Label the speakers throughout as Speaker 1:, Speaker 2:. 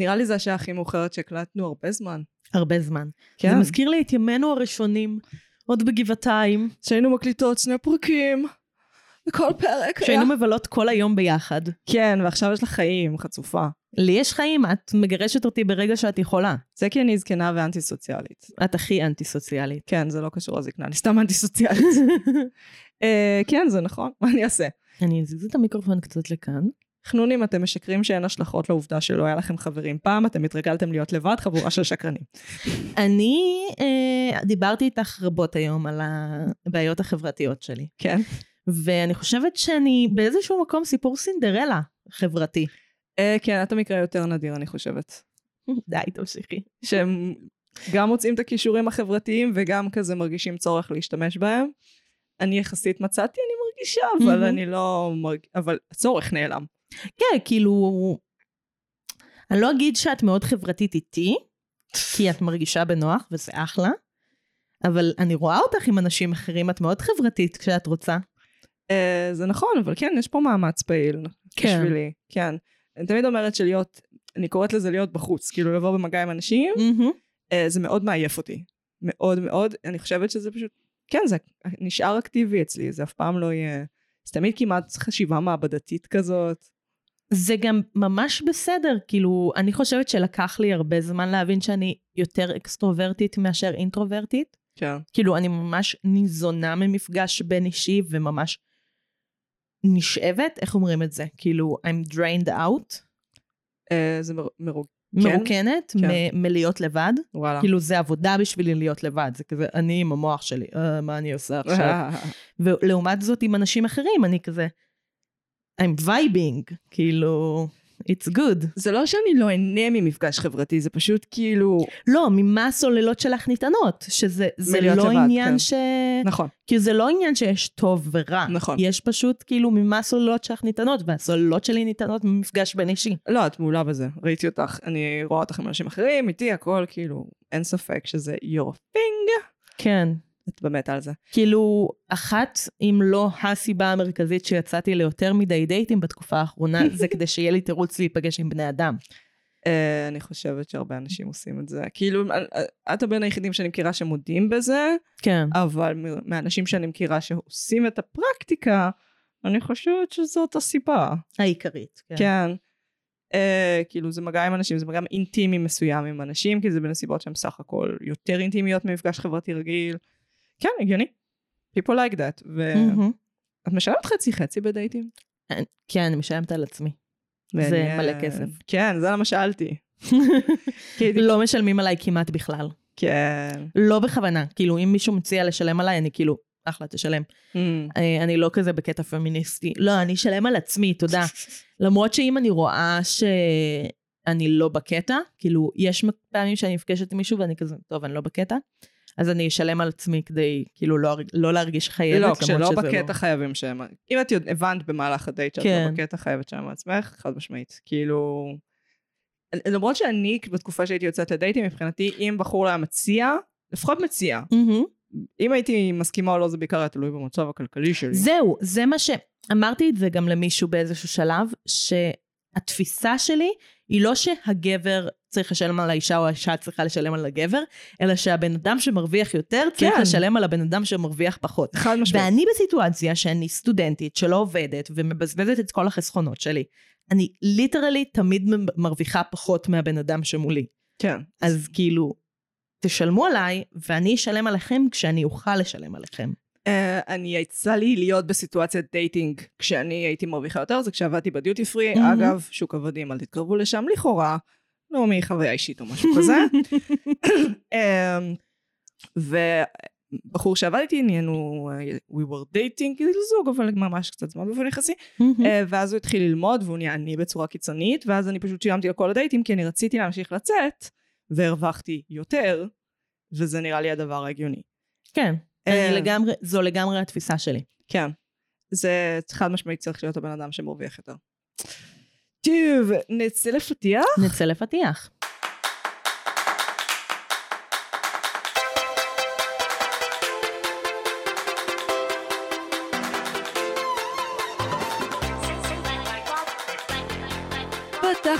Speaker 1: נראה לי זה השעה הכי מאוחרת שהקלטנו הרבה זמן.
Speaker 2: הרבה זמן.
Speaker 1: כן.
Speaker 2: זה מזכיר לי את ימינו הראשונים, עוד בגבעתיים,
Speaker 1: שהיינו מקליטות שני פרקים, וכל פרק
Speaker 2: שהיינו מבלות כל היום ביחד.
Speaker 1: כן, ועכשיו יש לך חיים, חצופה.
Speaker 2: לי יש חיים, את מגרשת אותי ברגע שאת יכולה.
Speaker 1: זה כי אני זקנה ואנטי סוציאלית.
Speaker 2: את הכי אנטי סוציאלית.
Speaker 1: כן, זה לא קשור לזקנה, אני סתם אנטי סוציאלית. אה, כן, זה נכון, מה אני אעשה?
Speaker 2: אני אזיז את המיקרופון קצת לכאן.
Speaker 1: חנונים, אתם משקרים שאין השלכות לעובדה שלא היה לכם חברים פעם, אתם התרגלתם להיות לבד, חבורה של שקרנים.
Speaker 2: אני אה, דיברתי איתך רבות היום על הבעיות החברתיות שלי,
Speaker 1: כן?
Speaker 2: ואני חושבת שאני באיזשהו מקום סיפור סינדרלה חברתי.
Speaker 1: אה, כן, את המקרה היותר נדיר, אני חושבת.
Speaker 2: די, תמשיכי.
Speaker 1: שהם גם מוצאים את הכישורים החברתיים וגם כזה מרגישים צורך להשתמש בהם. אני יחסית מצאתי, אני מרגישה, אבל. אני לא מרג... אבל הצורך נעלם.
Speaker 2: כן, כאילו... אני לא אגיד שאת מאוד חברתית איתי, כי את מרגישה בנוח, וזה אחלה, אבל אני רואה אותך עם אנשים אחרים, את מאוד חברתית כשאת רוצה.
Speaker 1: אה, זה נכון, אבל כן, יש פה מאמץ פעיל.
Speaker 2: כן.
Speaker 1: בשבילי, כן. אני תמיד אומרת שלהיות, אני קוראת לזה להיות בחוץ, כאילו לבוא במגע עם אנשים,
Speaker 2: מהמם.
Speaker 1: אה, זה מאוד מעייף אותי. מאוד מאוד, אני חושבת שזה פשוט, כן, זה נשאר אקטיבי אצלי, זה אף פעם לא יהיה, זה תמיד כמעט חשיבה מעבדתית כזאת.
Speaker 2: זה גם ממש בסדר, כאילו, אני חושבת שלקח לי הרבה זמן להבין שאני יותר אקסטרוברטית מאשר אינטרוברטית.
Speaker 1: כן.
Speaker 2: כאילו, אני ממש ניזונה ממפגש בין אישי וממש נשאבת, איך אומרים את זה? כאילו, I'm drained out,
Speaker 1: אה, זה מר, מרוג...
Speaker 2: מרוקנת
Speaker 1: כן.
Speaker 2: מ- מלהיות לבד.
Speaker 1: וואלה.
Speaker 2: כאילו, זה עבודה בשבילי להיות לבד, זה כזה, אני עם המוח שלי, אה, מה אני עושה עכשיו? ולעומת זאת, עם אנשים אחרים, אני כזה, I'm vibing, כאילו, it's good.
Speaker 1: זה לא שאני לא אהנה ממפגש חברתי, זה פשוט כאילו...
Speaker 2: לא, ממה הסוללות שלך ניתנות, שזה זה לא
Speaker 1: לבד,
Speaker 2: עניין
Speaker 1: כן.
Speaker 2: ש...
Speaker 1: נכון,
Speaker 2: כי זה לא עניין שיש טוב ורע.
Speaker 1: נכון.
Speaker 2: יש פשוט כאילו ממה הסוללות שלך ניתנות, והסוללות שלי ניתנות ממפגש בין אישי.
Speaker 1: לא, את מעולה בזה, ראיתי אותך, אני רואה אותך עם אנשים אחרים, איתי, הכל, כאילו, אין ספק שזה your thing.
Speaker 2: כן.
Speaker 1: את באמת על זה.
Speaker 2: כאילו, אחת, אם לא הסיבה המרכזית שיצאתי ליותר מדי דייטים בתקופה האחרונה, זה כדי שיהיה לי תירוץ להיפגש עם בני אדם.
Speaker 1: Uh, אני חושבת שהרבה אנשים עושים את זה. כאילו, אה, את הבין היחידים שאני מכירה שמודים בזה,
Speaker 2: כן.
Speaker 1: אבל מהאנשים שאני מכירה שעושים את הפרקטיקה, אני חושבת שזאת הסיבה.
Speaker 2: העיקרית. כן.
Speaker 1: כן. Uh, כאילו זה מגע עם אנשים, זה מגע אינטימי מסוים עם אנשים, כי זה בנסיבות שהן סך הכל יותר אינטימיות ממפגש חברתי רגיל. כן, הגיוני. People like that. ואת
Speaker 2: מהמם.
Speaker 1: משלמת חצי חצי בדייטים?
Speaker 2: כן, אני משלמת על עצמי. זה. מלא כסף.
Speaker 1: כן, זה למה שאלתי.
Speaker 2: לא משלמים עליי כמעט בכלל.
Speaker 1: כן.
Speaker 2: לא בכוונה. כאילו, אם מישהו מציע לשלם עליי, אני כאילו, אחלה, תשלם.
Speaker 1: Mm.
Speaker 2: אני, אני לא כזה בקטע פמיניסטי. לא, אני אשלם על עצמי, תודה. למרות שאם אני רואה שאני לא בקטע, כאילו, יש פעמים שאני נפגשת עם מישהו ואני כזה, טוב, אני לא בקטע, אז אני אשלם על עצמי כדי, כאילו, לא, לא להרגיש חייבת,
Speaker 1: לא, כשלא בקטע חייבים שהם... אם את הבנת במהלך הדייט שאת
Speaker 2: כן.
Speaker 1: לא בקטע חייבת שם מעצמך, חד משמעית. כאילו... למרות שאני, בתקופה שהייתי יוצאת לדייטים, מבחינתי, אם בחור לא היה מציע, לפחות מציע.
Speaker 2: מהמם.
Speaker 1: אם הייתי מסכימה או לא, זה בעיקר היה תלוי במצב הכלכלי שלי.
Speaker 2: זהו, זה מה ש... אמרתי את זה גם למישהו באיזשהו שלב, שהתפיסה שלי היא לא שהגבר צריך לשלם על האישה או האישה צריכה לשלם על הגבר, אלא שהבן אדם שמרוויח יותר צריך
Speaker 1: כן.
Speaker 2: לשלם על הבן אדם שמרוויח פחות.
Speaker 1: חד משמעית.
Speaker 2: ואני בסיטואציה שאני סטודנטית שלא עובדת ומבזבזת את כל החסכונות שלי, אני ליטרלי תמיד מרוויחה פחות מהבן אדם שמולי.
Speaker 1: כן.
Speaker 2: אז כאילו, תשלמו עליי ואני אשלם עליכם כשאני אוכל לשלם עליכם.
Speaker 1: Uh, אני יצא לי להיות בסיטואציית dating כשאני הייתי מרוויחה יותר, זה כשעבדתי בדיוטי פרי,
Speaker 2: מהמם.
Speaker 1: אגב, שוק עבדים, אל תתקרבו לשם, לכאורה, לא מחוויה אישית או משהו כזה. um, ובחור שעבדתי, נהיינו, uh, we were dating, כאילו זוג, אבל ממש קצת זמן באופן יחסי, uh, ואז הוא התחיל ללמוד, והוא נהיה עני בצורה קיצונית, ואז אני פשוט שילמתי על כל הדייטים, כי אני רציתי להמשיך לצאת, והרווחתי יותר, וזה נראה לי הדבר ההגיוני.
Speaker 2: כן, לגמרי, זו לגמרי התפיסה שלי.
Speaker 1: כן. זה חד משמעית צריך להיות הבן אדם שמרוויח יותר. טוב, נצא לפתיח?
Speaker 2: נצא לפתיח.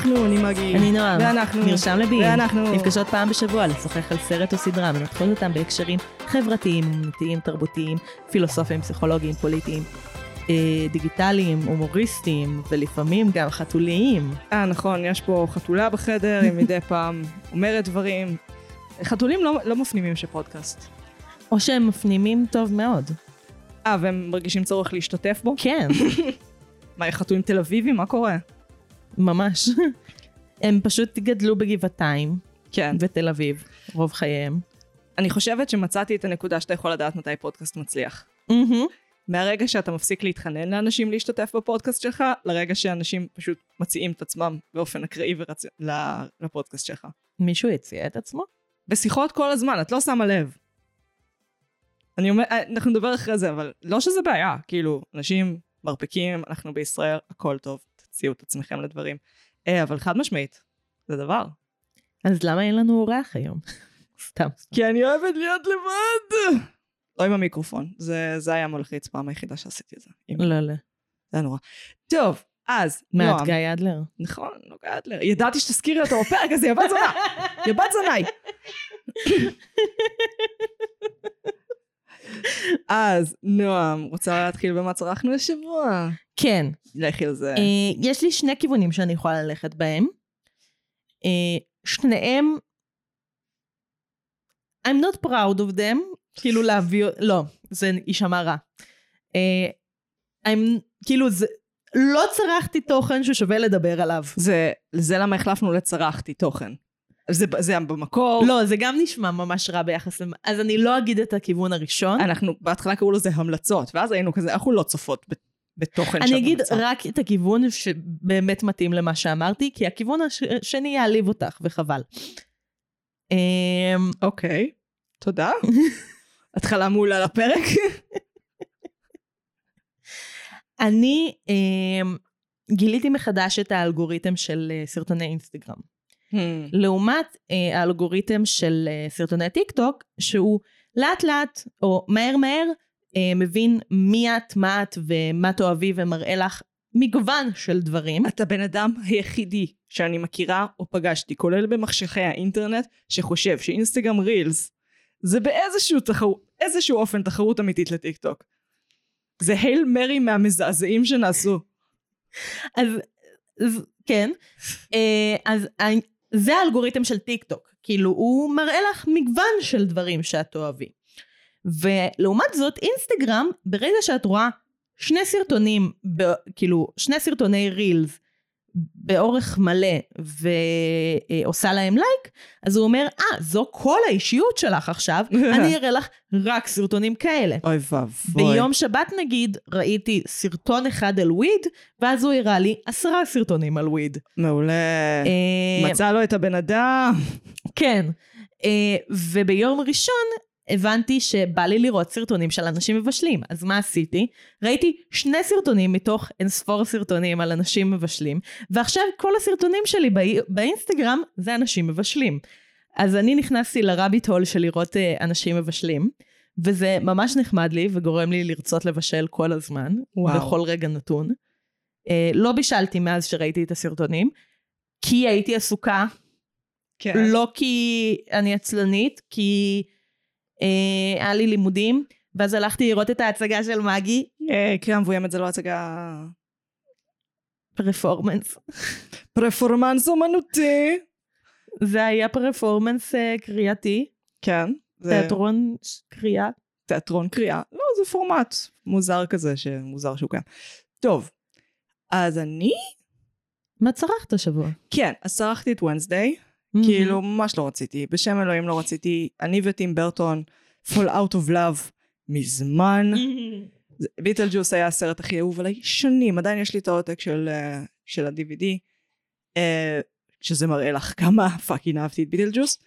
Speaker 1: פתחנו, אני מגי.
Speaker 2: אני נועם.
Speaker 1: ואנחנו.
Speaker 2: נרשם לבין.
Speaker 1: ואנחנו.
Speaker 2: נפגשות פעם בשבוע לשוחח על סרט או סדרה ונותחות אותם בהקשרים חברתיים, אומנותיים, תרבותיים, פילוסופיים, פסיכולוגיים, פוליטיים, אה, דיגיטליים, הומוריסטיים, ולפעמים גם חתוליים.
Speaker 1: אה, נכון, יש פה חתולה בחדר, היא מדי פעם אומרת דברים. חתולים לא, לא מפנימים שפודקאסט.
Speaker 2: או שהם מפנימים טוב מאוד.
Speaker 1: אה, והם מרגישים צורך להשתתף בו?
Speaker 2: כן,
Speaker 1: מה, חתולים תל אביבים? מה קורה?
Speaker 2: ממש. הם פשוט גדלו בגבעתיים
Speaker 1: כן.
Speaker 2: ותל אביב, רוב חייהם.
Speaker 1: אני חושבת שמצאתי את הנקודה שאתה יכול לדעת מתי פודקאסט מצליח.
Speaker 2: מהמם.
Speaker 1: מהרגע שאתה מפסיק להתחנן לאנשים להשתתף בפודקאסט שלך, לרגע שאנשים פשוט מציעים את עצמם באופן אקראי ורצ... לפודקאסט שלך.
Speaker 2: מישהו הציע את עצמו?
Speaker 1: בשיחות כל הזמן, את לא שמה לב. אני אומר, אה, אנחנו נדבר אחרי זה, אבל לא שזה בעיה, כאילו, אנשים מרפקים, אנחנו בישראל, הכל טוב, תציעו את עצמכם לדברים. אה, אבל חד משמעית, זה דבר.
Speaker 2: אז למה אין לנו אורח היום? סתם.
Speaker 1: כי אני אוהבת להיות לבד. לא עם המיקרופון, זה, זה היה מלחיץ פעם היחידה שעשיתי את זה.
Speaker 2: לא, לא.
Speaker 1: זה היה נורא. טוב, אז,
Speaker 2: מה,
Speaker 1: נועם.
Speaker 2: את גיא אדלר?
Speaker 1: נכון, נוגע אדלר. ידעתי שתזכירי אותו בפרק הזה, יא בת זונה. יא בת. אז, נועם, רוצה להתחיל במה צרכנו השבוע?
Speaker 2: כן.
Speaker 1: לכי על זה.
Speaker 2: אה, יש לי שני כיוונים שאני יכולה ללכת בהם. אה, שניהם, I'm not proud of them, כאילו להביא, לא, זה יישמע רע. אה, I'm, כאילו, זה, לא צרכתי תוכן ששווה לדבר עליו.
Speaker 1: זה, זה למה החלפנו לצרכתי תוכן. זה, זה במקור.
Speaker 2: לא, זה גם נשמע ממש רע ביחס למ... אז אני לא אגיד את הכיוון הראשון.
Speaker 1: אנחנו בהתחלה קראו לזה המלצות, ואז היינו כזה, אנחנו לא צופות בתוכן של
Speaker 2: אני אגיד
Speaker 1: המלצה.
Speaker 2: רק את הכיוון שבאמת מתאים למה שאמרתי, כי הכיוון הש- השני יעליב אותך, וחבל. אמ,
Speaker 1: אוקיי, תודה. התחלה מעולה לפרק.
Speaker 2: אני אמ, גיליתי מחדש את האלגוריתם של אה, סרטוני אינסטגרם. לעומת אה, האלגוריתם של אה, סרטוני טיק טוק, שהוא לאט לאט, או מהר מהר, אה, מבין מי את, מה את ומה תאהבי ומראה לך מגוון של דברים.
Speaker 1: אתה בן אדם היחידי שאני מכירה או פגשתי, כולל במחשכי האינטרנט, שחושב שאינסטגרם reels זה באיזשהו תחרות, איזשהו אופן תחרות אמיתית לטיק טוק. זה Hail Mary מהמזעזעים שנעשו.
Speaker 2: אז, אז כן, אה, אז זה האלגוריתם של טיק טוק, כאילו הוא מראה לך מגוון של דברים שאת תאהבי. ולעומת זאת אינסטגרם, ברגע שאת רואה שני סרטונים, ב, כאילו שני סרטוני reels באורך מלא ועושה להם לייק, אז הוא אומר, אה, זו כל האישיות שלך עכשיו, אני אראה לך רק סרטונים כאלה.
Speaker 1: אוי ואבוי.
Speaker 2: ביום שבת נגיד ראיתי סרטון אחד על וויד, ואז הוא הראה לי עשרה סרטונים על וויד.
Speaker 1: מעולה.
Speaker 2: אה,
Speaker 1: מצא לו את הבן אדם.
Speaker 2: כן. אה, וביום ראשון הבנתי שבא לי לראות סרטונים של אנשים מבשלים. אז מה עשיתי? ראיתי שני סרטונים מתוך אינספור סרטונים על אנשים מבשלים, ועכשיו כל הסרטונים שלי באי- באינסטגרם זה אנשים מבשלים. אז אני נכנסתי לרביט הול של לראות אה, אנשים מבשלים, וזה ממש נחמד לי וגורם לי לרצות לבשל כל הזמן,
Speaker 1: וואו.
Speaker 2: בכל רגע נתון. אה, לא בישלתי מאז שראיתי את הסרטונים, כי הייתי עסוקה
Speaker 1: כן.
Speaker 2: לא כי אני עצלנית, כי היה לי לימודים, ואז הלכתי לראות את ההצגה של מגי,
Speaker 1: אה, קריאה מבוימת זה לא הצגה...
Speaker 2: פרפורמנס.
Speaker 1: פרפורמנס אומנותי.
Speaker 2: זה היה פרפורמנס אה, קריאתי,
Speaker 1: כן.
Speaker 2: תיאטרון קריאה.
Speaker 1: תיאטרון קריאה. לא, זה פורמט מוזר כזה, שמוזר שהוא קיים. טוב, אז אני...
Speaker 2: מה צרכת השבוע?
Speaker 1: כן, אז צרכתי את ונסדיי. כאילו, ממש לא רציתי. בשם אלוהים לא רציתי. אני וטים ברטון, fall out of love, מזמן. ביטל ג'וס היה הסרט הכי אהוב עליי שנים, עדיין יש לי את העותק של, אה, של ה-DVD, אה, שזה מראה לך כמה fucking אהבתי את ביטלג'וס.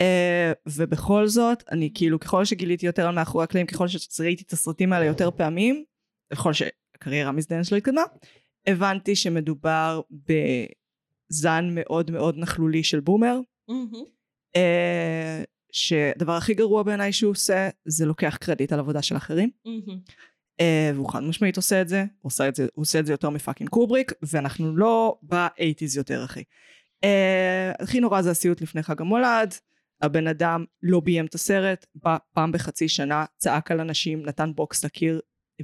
Speaker 1: אה, ובכל זאת, אני כאילו, ככל שגיליתי יותר על מאחורי הקלעים, ככל שראיתי את הסרטים האלה יותר פעמים, ככל שהקריירה המזדיינת שלו התקדמה, הבנתי שמדובר בזן מאוד מאוד נכלולי של boomer, אה, שהדבר הכי גרוע בעיניי שהוא עושה, זה לוקח קרדיט על עבודה של אחרים. אה, והוא חד משמעית עושה את זה, הוא עושה את זה, הוא עושה את זה יותר מ fucking קובריק, ואנחנו לא ב eighties יותר, אחי. אה, הכי נורא זה הסיוט לפני חג המולד, הבן אדם לא ביים את הסרט, בא פעם בחצי שנה, צעק על אנשים, נתן בוקס לקיר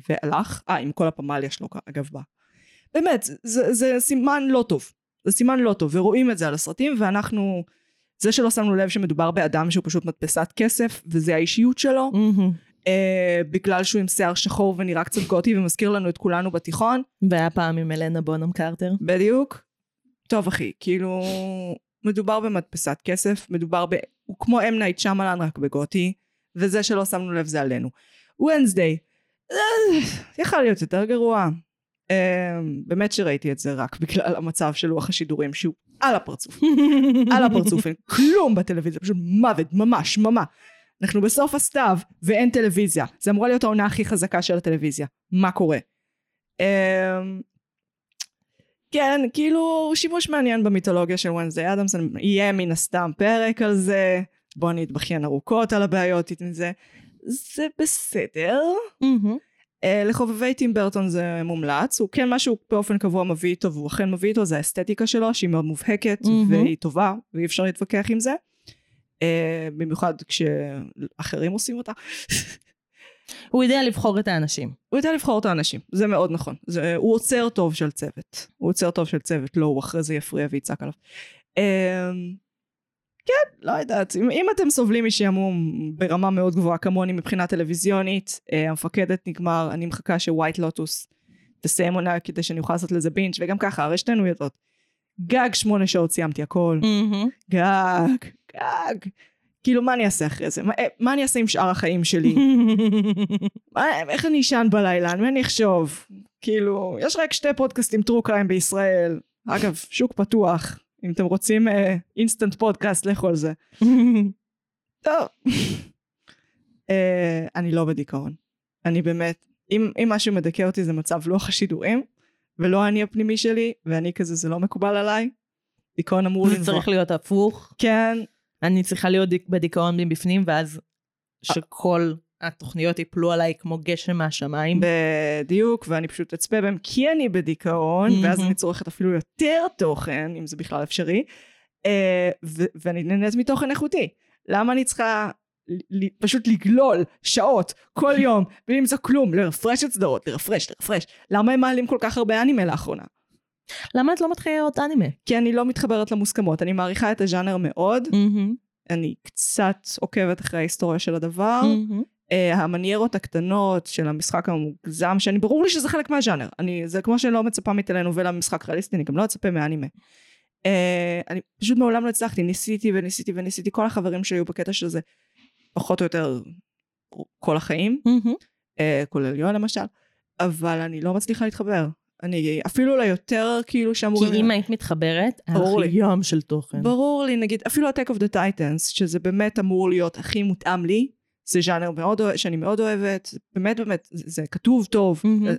Speaker 1: והלך. אה, עם כל הפמליה שלו, אגב, בא. באמת, זה, זה סימן לא טוב. זה סימן לא טוב, ורואים את זה על הסרטים, ואנחנו... זה שלא שמנו לב שמדובר באדם שהוא פשוט מדפסת כסף, וזה האישיות שלו,
Speaker 2: מהמם.
Speaker 1: אה, בגלל שהוא עם שיער שחור ונראה קצת גותי ומזכיר לנו את כולנו בתיכון,
Speaker 2: והיה פעם עם הלנה בונהם קרטר.
Speaker 1: בדיוק. טוב אחי, כאילו, מדובר במדפסת כסף, מדובר ב... הוא כמו אם נייט שאמלן רק בגותי, וזה שלא שמנו לב זה עלינו. וונסדיי, יכל להיות יותר גרוע. אה, באמת שראיתי את זה רק בגלל המצב של לוח השידורים שהוא על הפרצוף. על הפרצוף, אין כלום בטלוויזיה, פשוט מוות, ממש, ממש. אנחנו בסוף הסתיו ואין טלוויזיה. זה אמורה להיות העונה הכי חזקה של הטלוויזיה. מה קורה? אמ, כן, כאילו שימוש מעניין במיתולוגיה של ונסדי אדמס, יהיה מן הסתם פרק על זה, בוא נתבכיין ארוכות על הבעיות עם זה. זה בסדר.
Speaker 2: מהמם.
Speaker 1: Uh, לחובבי טים ברטון זה מומלץ, הוא כן משהו באופן קבוע מביא איתו, והוא אכן מביא איתו, זה האסתטיקה שלו, שהיא מאוד מובהקת,
Speaker 2: מהמם.
Speaker 1: והיא טובה, ואי אפשר להתווכח עם זה. Uh, במיוחד כשאחרים עושים אותה.
Speaker 2: הוא יודע לבחור את האנשים.
Speaker 1: הוא יודע לבחור את האנשים, זה מאוד נכון. זה, הוא עוצר טוב של צוות. הוא עוצר טוב של צוות, לא הוא אחרי זה יפריע ויצעק עליו. כן, לא יודעת. אם, אם אתם סובלים משעמום ברמה מאוד גבוהה כמוני מבחינה טלוויזיונית, uh, המפקדת נגמר, אני מחכה שווייט לוטוס תסיים עונה כדי שאני אוכל לעשות לזה בינץ', וגם ככה, הרי שתינו יודעות. גג שמונה שעות סיימתי הכל.
Speaker 2: מהמם.
Speaker 1: גג, גג. כאילו, מה אני אעשה אחרי זה? מה, אה, מה אני אעשה עם שאר החיים שלי? מה, איך אני אשן בלילה? על מי אני אחשוב? כאילו, יש רק שתי פודקאסטים true crime בישראל. אגב, שוק פתוח. אם אתם רוצים אינסטנט פודקאסט, לכו על זה. טוב. אה, אני לא בדיכאון. אני באמת, אם, אם משהו מדכא אותי זה מצב לוח השידורים, ולא אני הפנימי שלי, ואני כזה, זה לא מקובל עליי. דיכאון אמור
Speaker 2: זה
Speaker 1: לנבוע.
Speaker 2: צריך להיות הפוך.
Speaker 1: כן,
Speaker 2: אני צריכה להיות בדיכאון מבפנים, ואז שכל התוכניות ייפלו עליי כמו גשם מהשמיים.
Speaker 1: בדיוק, ואני פשוט אצפה בהם כי אני בדיכאון,
Speaker 2: מהמם.
Speaker 1: ואז אני צורכת אפילו יותר תוכן, אם זה בכלל אפשרי, אה, ו- ואני נהנית מתוכן איכותי. למה אני צריכה פשוט לגלול שעות כל יום בלי למצוא כלום, לרפרש את סדרות, לרפרש, לרפרש? למה הם מעלים כל כך הרבה אנימה לאחרונה?
Speaker 2: למה את לא מתחילה לראות אנימה?
Speaker 1: כי אני לא מתחברת למוסכמות, אני מעריכה את הז'אנר מאוד,
Speaker 2: מהמם.
Speaker 1: אני קצת עוקבת אחרי ההיסטוריה של הדבר.
Speaker 2: מהמם.
Speaker 1: Uh, המניירות הקטנות של המשחק המוגזם, שאני ברור לי שזה חלק מהז'אנר. אני, זה כמו שאני לא מצפה מטלנובלה ממשחק ריאליסטי, אני גם לא אצפה מאנימה. Uh, אני פשוט מעולם לא הצלחתי, ניסיתי וניסיתי וניסיתי, כל החברים שהיו בקטע של זה, פחות או יותר כל החיים,
Speaker 2: מהמם.
Speaker 1: uh, כולל יואל למשל, אבל אני לא מצליחה להתחבר. אני אפילו ליותר כאילו
Speaker 2: כי
Speaker 1: שאמורים...
Speaker 2: אם היית מתחברת,
Speaker 1: ברור לי.
Speaker 2: ים של תוכן.
Speaker 1: ברור לי, נגיד, אפילו ה-Tech of the Titans, שזה באמת אמור להיות הכי מותאם לי, זה ז'אנר מאוד, שאני מאוד אוהבת, באמת באמת, זה, זה כתוב טוב. אה,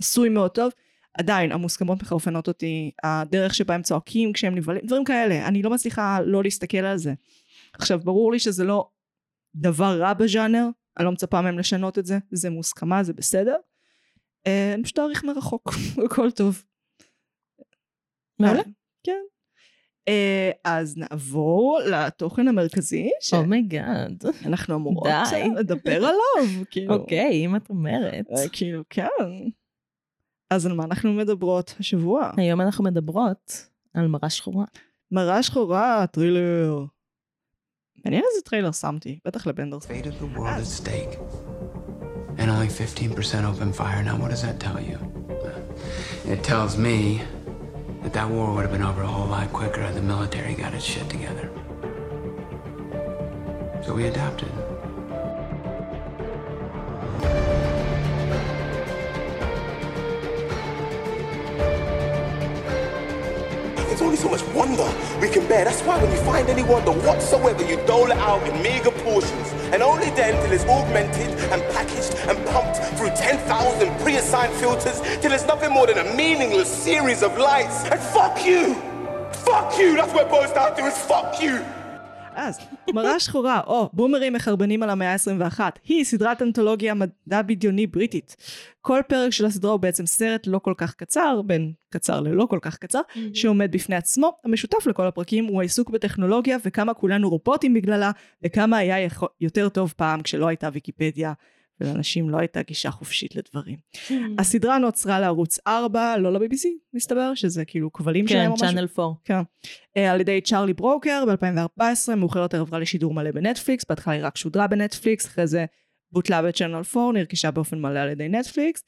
Speaker 1: עשוי מאוד טוב, עדיין המוסכמות מחרפנות אותי, הדרך שבה הם צועקים כשהם נבהלים, דברים כאלה, אני לא מצליחה לא להסתכל על זה. עכשיו, ברור לי שזה לא דבר רע בז'אנר, אני לא מצפה מהם לשנות את זה, זה מוסכמה, זה בסדר. אה, אני פשוט אעריך מרחוק, הכל טוב.
Speaker 2: מעולה.
Speaker 1: אה, כן. אה, אז נעבור לתוכן המרכזי,
Speaker 2: oh my god.
Speaker 1: שאנחנו אמורות
Speaker 2: די.
Speaker 1: אה, לדבר עליו, כאילו.
Speaker 2: אוקיי, אם את אומרת.
Speaker 1: אה, כאילו, כן. אז על מה אנחנו מדברות השבוע?
Speaker 2: היום אנחנו מדברות על מראה שחורה.
Speaker 1: מראה שחורה, טרילר. מעניין איזה טריילר שמתי, בטח
Speaker 3: stake. And only 15% open fire. Now, what does that tell you? It tells me that that war would have been over a whole lot quicker had the military got its shit together. So we adapted.
Speaker 4: There's only so much wonder we can bear. That's why when you find any wonder whatsoever, you dole it out in meager portions. And only then till it's augmented and packaged 10,000 pre-assigned filters till it's nothing more than a meaningless series of lights. And fuck you! Fuck you! That's what boils down to is fuck you!
Speaker 1: אז, מראה שחורה, או בומרים מחרבנים על המאה ה-21, היא סדרת אנתולוגיה מדע בדיוני בריטית. כל פרק של הסדרה הוא בעצם סרט לא כל כך קצר, בין קצר ללא כל כך קצר, שעומד בפני עצמו. המשותף לכל הפרקים הוא העיסוק בטכנולוגיה וכמה כולנו רובוטים בגללה, וכמה היה יכול- יותר טוב פעם כשלא הייתה ויקיפדיה. ולאנשים לא הייתה גישה חופשית לדברים. הסדרה נוצרה לערוץ 4, לא ל-BBC, מסתבר, שזה כאילו כבלים שלהם
Speaker 2: כן,
Speaker 1: או משהו.
Speaker 2: צ'אנל 4.
Speaker 1: כן. אה, על ידי צ'ארלי ברוקר ב-2014, מאוחר יותר עברה לשידור מלא בנטפליקס, בהתחלה היא רק שודרה בנטפליקס, אחרי זה בוטלה בצ'אנל 4, נרכשה באופן מלא על ידי נטפליקס.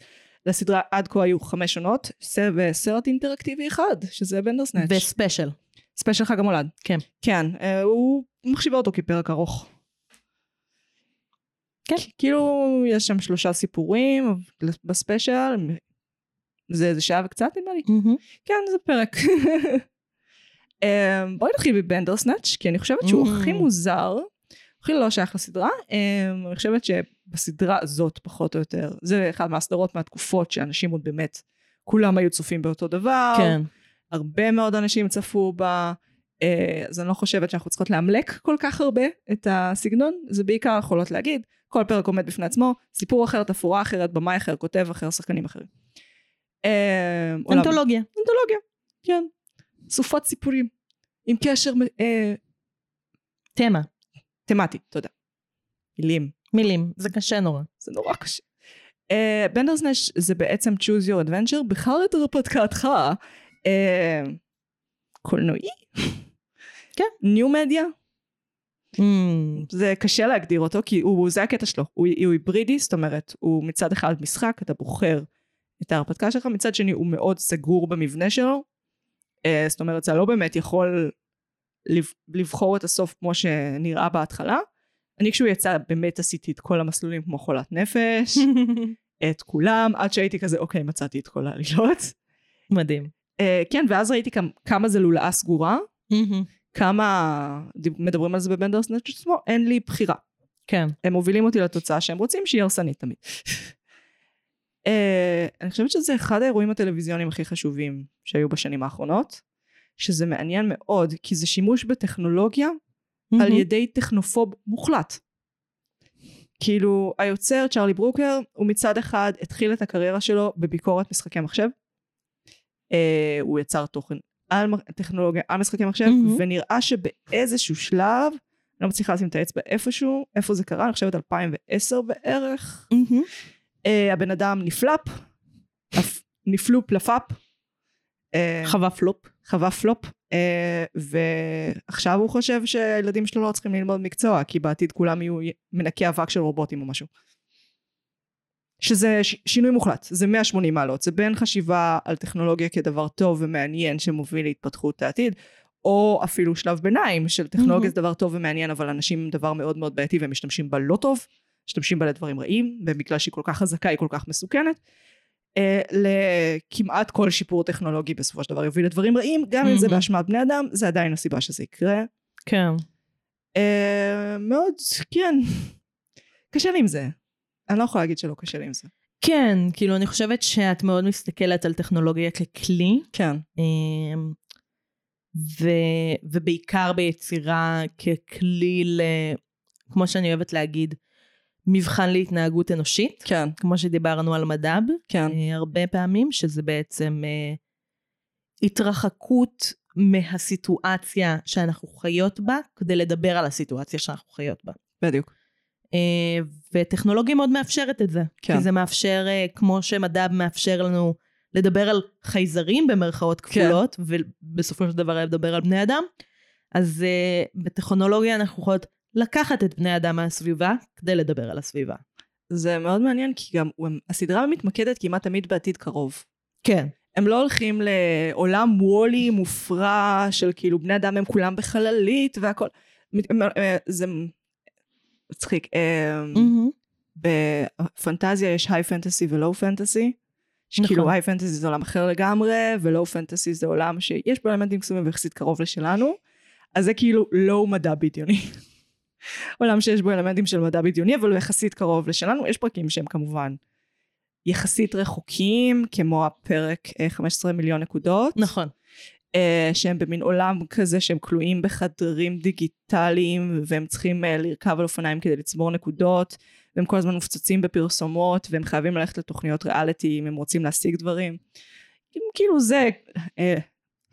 Speaker 1: לסדרה עד כה היו חמש עונות, וסרט אינטראקטיבי אחד, שזה בנדרסנאץ'.
Speaker 2: ו
Speaker 1: special. special חג המולד.
Speaker 2: כן.
Speaker 1: כן, אה, הוא מחשיבה אותו כפרק ארוך.
Speaker 2: כן.
Speaker 1: כאילו, יש שם שלושה סיפורים ב special, זה איזה שעה וקצת נדמה לי. כן, זה פרק. אמ, בואי נתחיל בבנדרסנאץ', כי אני חושבת שהוא
Speaker 2: Mm.
Speaker 1: הכי מוזר, הכי לא שייך לסדרה. אמ, אני חושבת שבסדרה הזאת, פחות או יותר, זה אחד מהסדרות מהתקופות שאנשים עוד באמת, כולם היו צופים באותו דבר.
Speaker 2: כן.
Speaker 1: הרבה מאוד אנשים צפו בה. אה, אז אני לא חושבת שאנחנו צריכות לאמלק כל כך הרבה את הסגנון, זה בעיקר יכולות להגיד, כל פרק עומד בפני עצמו, סיפור אחר, תפאורה אחרת, במאי אחר, כותב אחר, שחקנים אחרים. אה, עולם-
Speaker 2: אנתולוגיה.
Speaker 1: אנתולוגיה, כן. סופת סיפורים. עם קשר אה,
Speaker 2: תמה.
Speaker 1: תמטי, תודה. מילים,
Speaker 2: מילים. זה קשה נורא.
Speaker 1: זה נורא קשה. אה, בנדרסנש זה בעצם choose your adventure, בחר את הרפתקתך. אה, קולנועי?
Speaker 2: כן.
Speaker 1: ניו מדיה?
Speaker 2: Mm,
Speaker 1: זה קשה להגדיר אותו, כי הוא, זה הקטע שלו. הוא, הוא היברידי, זאת אומרת, הוא מצד אחד משחק, אתה בוחר את ההרפתקה שלך, מצד שני הוא מאוד סגור במבנה שלו. אה, זאת אומרת, אתה לא באמת יכול לב, לבחור את הסוף כמו שנראה בהתחלה. אני כשהוא יצא באמת עשיתי את כל המסלולים כמו חולת נפש, את כולם, עד שהייתי כזה, אוקיי, מצאתי את כל העלילות.
Speaker 2: מדהים.
Speaker 1: אה, כן, ואז ראיתי כמה, כמה זה לולאה סגורה. כמה מדברים על זה בבנדרסנט עצמו, אין לי בחירה.
Speaker 2: כן.
Speaker 1: הם מובילים אותי לתוצאה שהם רוצים, שהיא הרסנית תמיד. אה, אני חושבת שזה אחד האירועים הטלוויזיוניים הכי חשובים שהיו בשנים האחרונות, שזה מעניין מאוד, כי זה שימוש בטכנולוגיה על. ידי טכנופוב מוחלט. כאילו, היוצר, צ'רלי ברוקר, הוא מצד אחד התחיל את הקריירה שלו בביקורת משחקי מחשב. אה, הוא יצר תוכן על טכנולוגיה, על משחקי מחשב,
Speaker 2: מהמם.
Speaker 1: ונראה שבאיזשהו שלב, לא מצליחה לשים את האצבע איפשהו, איפה זה קרה, אני חושבת 2010 בערך,
Speaker 2: מהמם.
Speaker 1: אה, הבן אדם נפלפ, אפ- נפלופ לפאפ, אה,
Speaker 2: חווה פלופ.
Speaker 1: חווה פלופ, אה, ועכשיו הוא חושב שהילדים שלו לא צריכים ללמוד מקצוע, כי בעתיד כולם יהיו מנקי אבק של רובוטים או משהו. שזה שינוי מוחלט, זה 180 מעלות, זה בין חשיבה על טכנולוגיה כדבר טוב ומעניין שמוביל להתפתחות העתיד, או אפילו שלב ביניים של טכנולוגיה
Speaker 2: מהמם.
Speaker 1: זה דבר טוב ומעניין, אבל אנשים דבר מאוד מאוד בעייתי והם משתמשים בה לא טוב, משתמשים בה לדברים רעים, ובגלל שהיא כל כך חזקה היא כל כך מסוכנת. אה, לכמעט כל שיפור טכנולוגי בסופו של דבר יוביל לדברים רעים, גם אם זה
Speaker 2: מהמם.
Speaker 1: באשמת בני אדם, זה עדיין הסיבה שזה יקרה.
Speaker 2: כן.
Speaker 1: אה, מאוד, כן, קשה לי עם זה. אני לא יכולה להגיד שלא קשה לי עם זה.
Speaker 2: כן, כאילו אני חושבת שאת מאוד מסתכלת על טכנולוגיה ככלי,
Speaker 1: כן.
Speaker 2: אמ, ו, ובעיקר ביצירה ככלי ל... כמו שאני אוהבת להגיד, מבחן להתנהגות אנושית,
Speaker 1: כן,
Speaker 2: כמו שדיברנו על מדב
Speaker 1: כן,
Speaker 2: אה, הרבה פעמים, שזה בעצם אה, התרחקות מהסיטואציה שאנחנו חיות בה, כדי לדבר על הסיטואציה שאנחנו חיות בה.
Speaker 1: בדיוק.
Speaker 2: אה, וטכנולוגיה מאוד מאפשרת את זה.
Speaker 1: כן.
Speaker 2: כי זה מאפשר, אה, כמו שמדע מאפשר לנו לדבר על חייזרים במרכאות
Speaker 1: כן.
Speaker 2: כפולות, ובסופו של דבר לדבר על בני אדם, אז אה, בטכנולוגיה אנחנו יכולות לקחת את בני אדם מהסביבה כדי לדבר על הסביבה.
Speaker 1: זה מאוד מעניין, כי גם הסדרה מתמקדת כמעט תמיד בעתיד קרוב.
Speaker 2: כן.
Speaker 1: הם לא הולכים לעולם וולי מופרע של כאילו בני אדם הם כולם בחללית והכל. זה מצחיק. אה, בפנטזיה יש היי פנטסי ולואו פנטסי. שכאילו
Speaker 2: נכון.
Speaker 1: היי פנטסי זה עולם אחר לגמרי, ולואו פנטסי זה עולם שיש בו אלמנטים קסומים ויחסית קרוב לשלנו. אז זה כאילו לואו מדע בדיוני. עולם שיש בו אלמנטים של מדע בדיוני, אבל הוא יחסית קרוב לשלנו. יש פרקים שהם כמובן יחסית רחוקים, כמו הפרק אה, 15 מיליון נקודות.
Speaker 2: נכון.
Speaker 1: אה, שהם במין עולם כזה שהם כלואים בחדרים דיגיטליים והם צריכים אה, לרכב על אופניים כדי לצבור נקודות והם כל הזמן מופצצים בפרסומות והם חייבים ללכת לתוכניות ריאליטי אם הם רוצים להשיג דברים. כאילו זה אה,